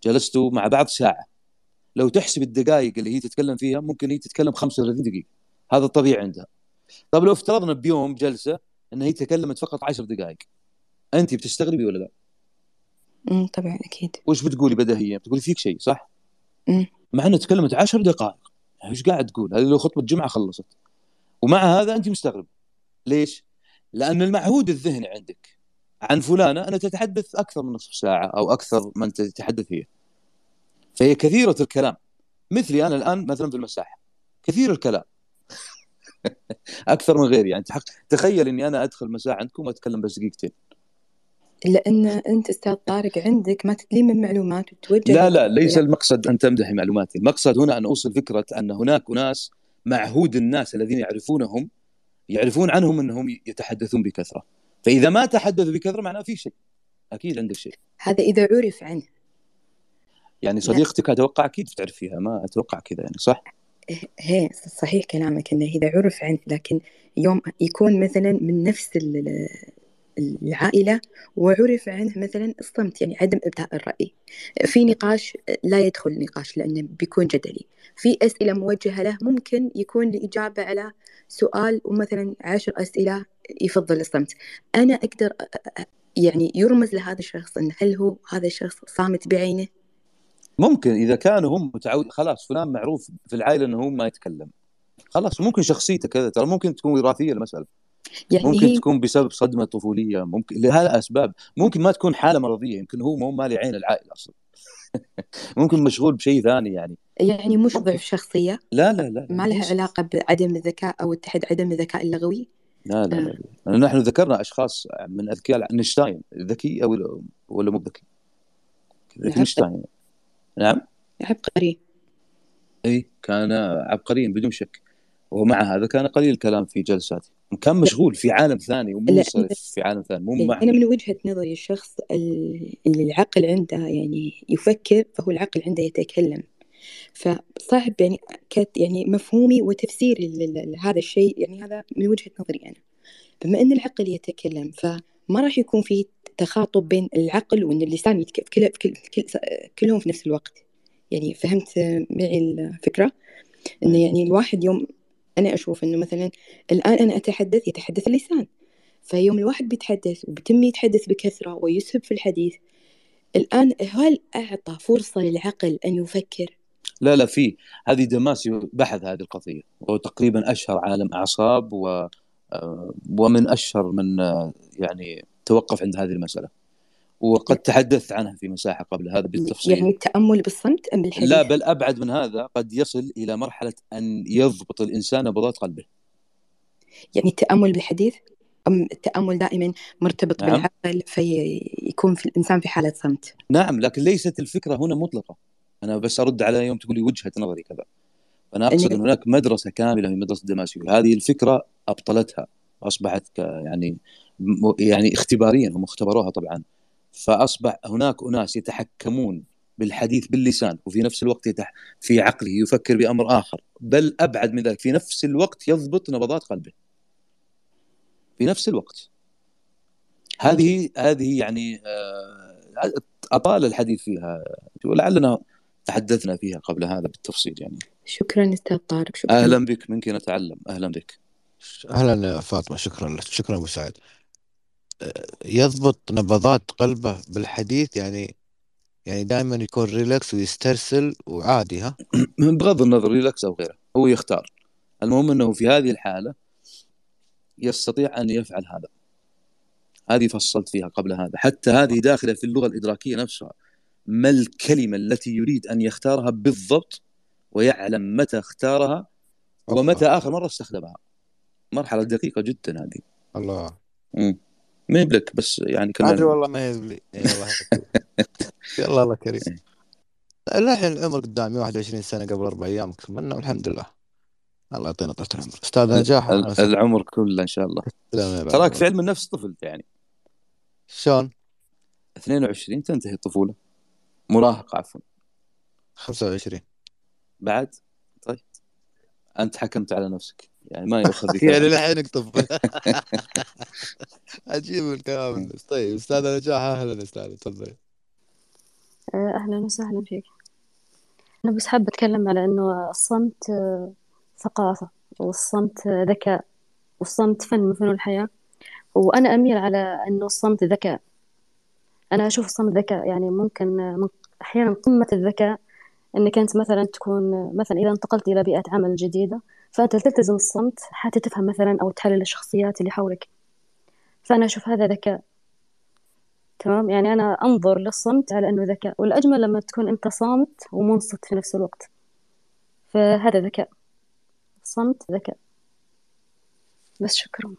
جلستوا مع بعض ساعة. لو تحسب الدقائق اللي هي تتكلم فيها ممكن هي تتكلم 35 دقيقة. هذا الطبيعي عندها. طيب لو افترضنا بيوم جلسة أن هي تكلمت فقط 10 دقائق انت بتستغربي ولا لا؟ أمم، طبعا أكيد. وش بتقولي بديهيا؟ بتقولي فيك شيء صح؟ أمم. مع انها تكلمت 10 دقائق. إيش قاعد تقول؟ هذه لو خطبة جمعة خلصت. ومع هذا أنت مستغرب. ليش؟ لأن المعهود الذهني عندك. عن فلانة انها تتحدث أكثر من نصف ساعة أو أكثر من تتحدث هي. فهي كثيرة الكلام. مثلي أنا الآن مثلا في المساحة. كثير الكلام. [laughs] أكثر من غيري. يعني تحق... تخيل إني أنا أدخل مساحة عندكم وأتكلم بس دقيقتين. لأن أنت أستاذ طارق عندك ما تلين من معلومات وتوجه لا لا ليس المقصد أن تمدحي معلوماتي. المقصد هنا أن أوصل فكرة أن هناك اناس معهود الناس الذين يعرفونهم يعرفون عنهم أنهم يتحدثون بكثرة. فإذا ما تحدثوا بكثرة معناه في شيء. أكيد عندك شيء. هذا إذا عرف عنه. يعني لا. صديقتك أتوقع أكيد تعرفيها ما أتوقع كذا يعني صح؟ هي صحيح كلامك إنه إذا عرف عنه لكن يوم يكون مثلا من نفس ال- العائلة وعرف عنه مثلا الصمت يعني عدم ابداء الرأي. في نقاش لا يدخل نقاش لأنه بيكون جدلي. في أسئلة موجهة له ممكن يكون الاجابه على سؤال ومثلا عشر أسئلة يفضل الصمت. أنا أقدر أ- أ- يعني يرمز لهذا الشخص انه هل هو هذا الشخص صامت بعينه؟ ممكن إذا كانوا هم متعود خلاص فلان معروف في العائلة إنه هو ما يتكلم. خلاص ممكن شخصيته كذا ترى ممكن تكون وراثية المسألة. يعني ممكن هي تكون بسبب صدمة طفولية ممكن لها اسباب ممكن ما تكون حالة مرضية يمكن هو مو مالي عين العائلة أصلا. [laughs] ممكن مشغول بشيء ثاني يعني. يعني مش ضعف شخصية؟ لا لا لا ما لها ليس علاقة بعدم الذكاء أو اتحاد عدم الذكاء اللغوي؟ لا لا آه. لا لا. نحن ذكرنا أشخاص من أذكياء اينشتاين ذكي أو ولا مو ذكي؟ أينشتاين. نعم. عبقري اي كان عبقريا بدون شك. ومع هذا كان قليل الكلام في جلساته كان مشغول في عالم ثاني ومنصرف في عالم ثاني مو معه أنا من وجهة نظري الشخص ال- اللي العقل عنده يعني يفكر فهو العقل عنده يتكلم. فصعب يعني كت يعني مفهومي وتفسيري لهذا الشيء يعني هذا من وجهة نظري أنا. بما أن العقل يتكلم فما راح يكون في تخاطب بين العقل وأن اللسان يتك... كل... كل... كل... كلهم في نفس الوقت. يعني فهمت معي الفكرة؟ أنه يعني الواحد يوم أنا أشوف أنه مثلا الآن أنا أتحدث يتحدث اللسان فيوم الواحد بيتحدث وبيتم يتحدث بكثرة ويسهب في الحديث الآن هل أعطى فرصة للعقل أن يفكر؟ لا لا في هذه دماسيو بحث هذه القضية وهو تقريبا أشهر عالم أعصاب و آه، ومن أشهر من آه، يعني توقف عند هذه المسألة وقد تحدثت عنها في مساحة قبل هذا بالتفصيل. يعني التأمل بالصمت أم بالحديث؟ لا بل أبعد من هذا قد يصل إلى مرحلة أن يضبط الإنسان نبضات قلبه. يعني التأمل بالحديث أم التأمل دائما مرتبط نعم. بالعقل فيكون في الإنسان في حالة صمت؟ نعم لكن ليست الفكرة هنا مطلقة. أنا بس أرد على يوم تقولي وجهة نظري كذا. أنا أقصد إنك- أن هناك مدرسة كاملة في مدرسة دماسيو هذه الفكرة أبطلتها أصبحت يعني يعني اختباريا هم اختبروها طبعا. فأصبح هناك أناس يتحكمون بالحديث باللسان وفي نفس الوقت يتح في عقله يفكر بأمر آخر. بل أبعد من ذلك في نفس الوقت يضبط نبضات قلبه. في نفس الوقت. هذه هذه يعني آه، أطال الحديث فيها. ولعلنا تحدثنا فيها قبل هذا بالتفصيل يعني. شكرا أستاذ طارق شكرا. أهلا بك منك نتعلم. أهلا بك. أهلا يا فاطمة شكرا لك. شكرا أبو سعد يضبط نبضات قلبه بالحديث يعني يعني دائما يكون relax ويسترسل وعادي ها؟ [clears throat] بغض النظر relax أو غيره هو يختار. المهم إنه في هذه الحالة يستطيع أن يفعل هذا. هذه فصلت فيها قبل هذا. حتى هذه داخلة في اللغة الإدراكية نفسها. ما الكلمة التي يريد أن يختارها بالضبط ويعلم متى اختارها ومتى آخر مرة استخدمها. مرحلة دقيقة جدا هذه. الله. مم. ما يبلك بس يعني كمان. ادري والله ما يبلي يلا [laughs] يلا الله كريم. الحين العمر قدامي 21 سنة قبل أربع أيام اتمنى والحمد لله. الله يعطينا طول العمر. أستاذ نجاح. العمر كله إن شاء الله. تراك في علم النفس طفل يعني. شلون؟ 22 تنتهي الطفولة. مراهق عفوا. 25 بعد؟ طيب. أنت حكمت على نفسك. يعني ما يؤخذ [laughs] يعني الحين اكتب عجيب [laughs] الكلام طيب أستاذ نجاح أهلا أستاذ تفضلي. آه، أهلا وسهلا فيك. أنا بس حابة أتكلم على إنه الصمت آه، ثقافة والصمت آه، ذكاء والصمت فن من فنون الحياة. وأنا أميل على إنه الصمت ذكاء. أنا أشوف الصمت ذكاء. يعني ممكن من- أحيانا قمة الذكاء إنك أنت مثلا تكون مثلا إذا انتقلت إلى بيئة عمل جديدة فانت تلتزم الصمت حتى تفهم مثلا أو تحلل الشخصيات اللي حولك. فأنا أشوف هذا ذكاء. تمام؟ يعني أنا أنظر للصمت على أنه ذكاء والأجمل لما تكون أنت صامت ومنصت في نفس الوقت. فهذا ذكاء. الصمت ذكاء. بس شكرا.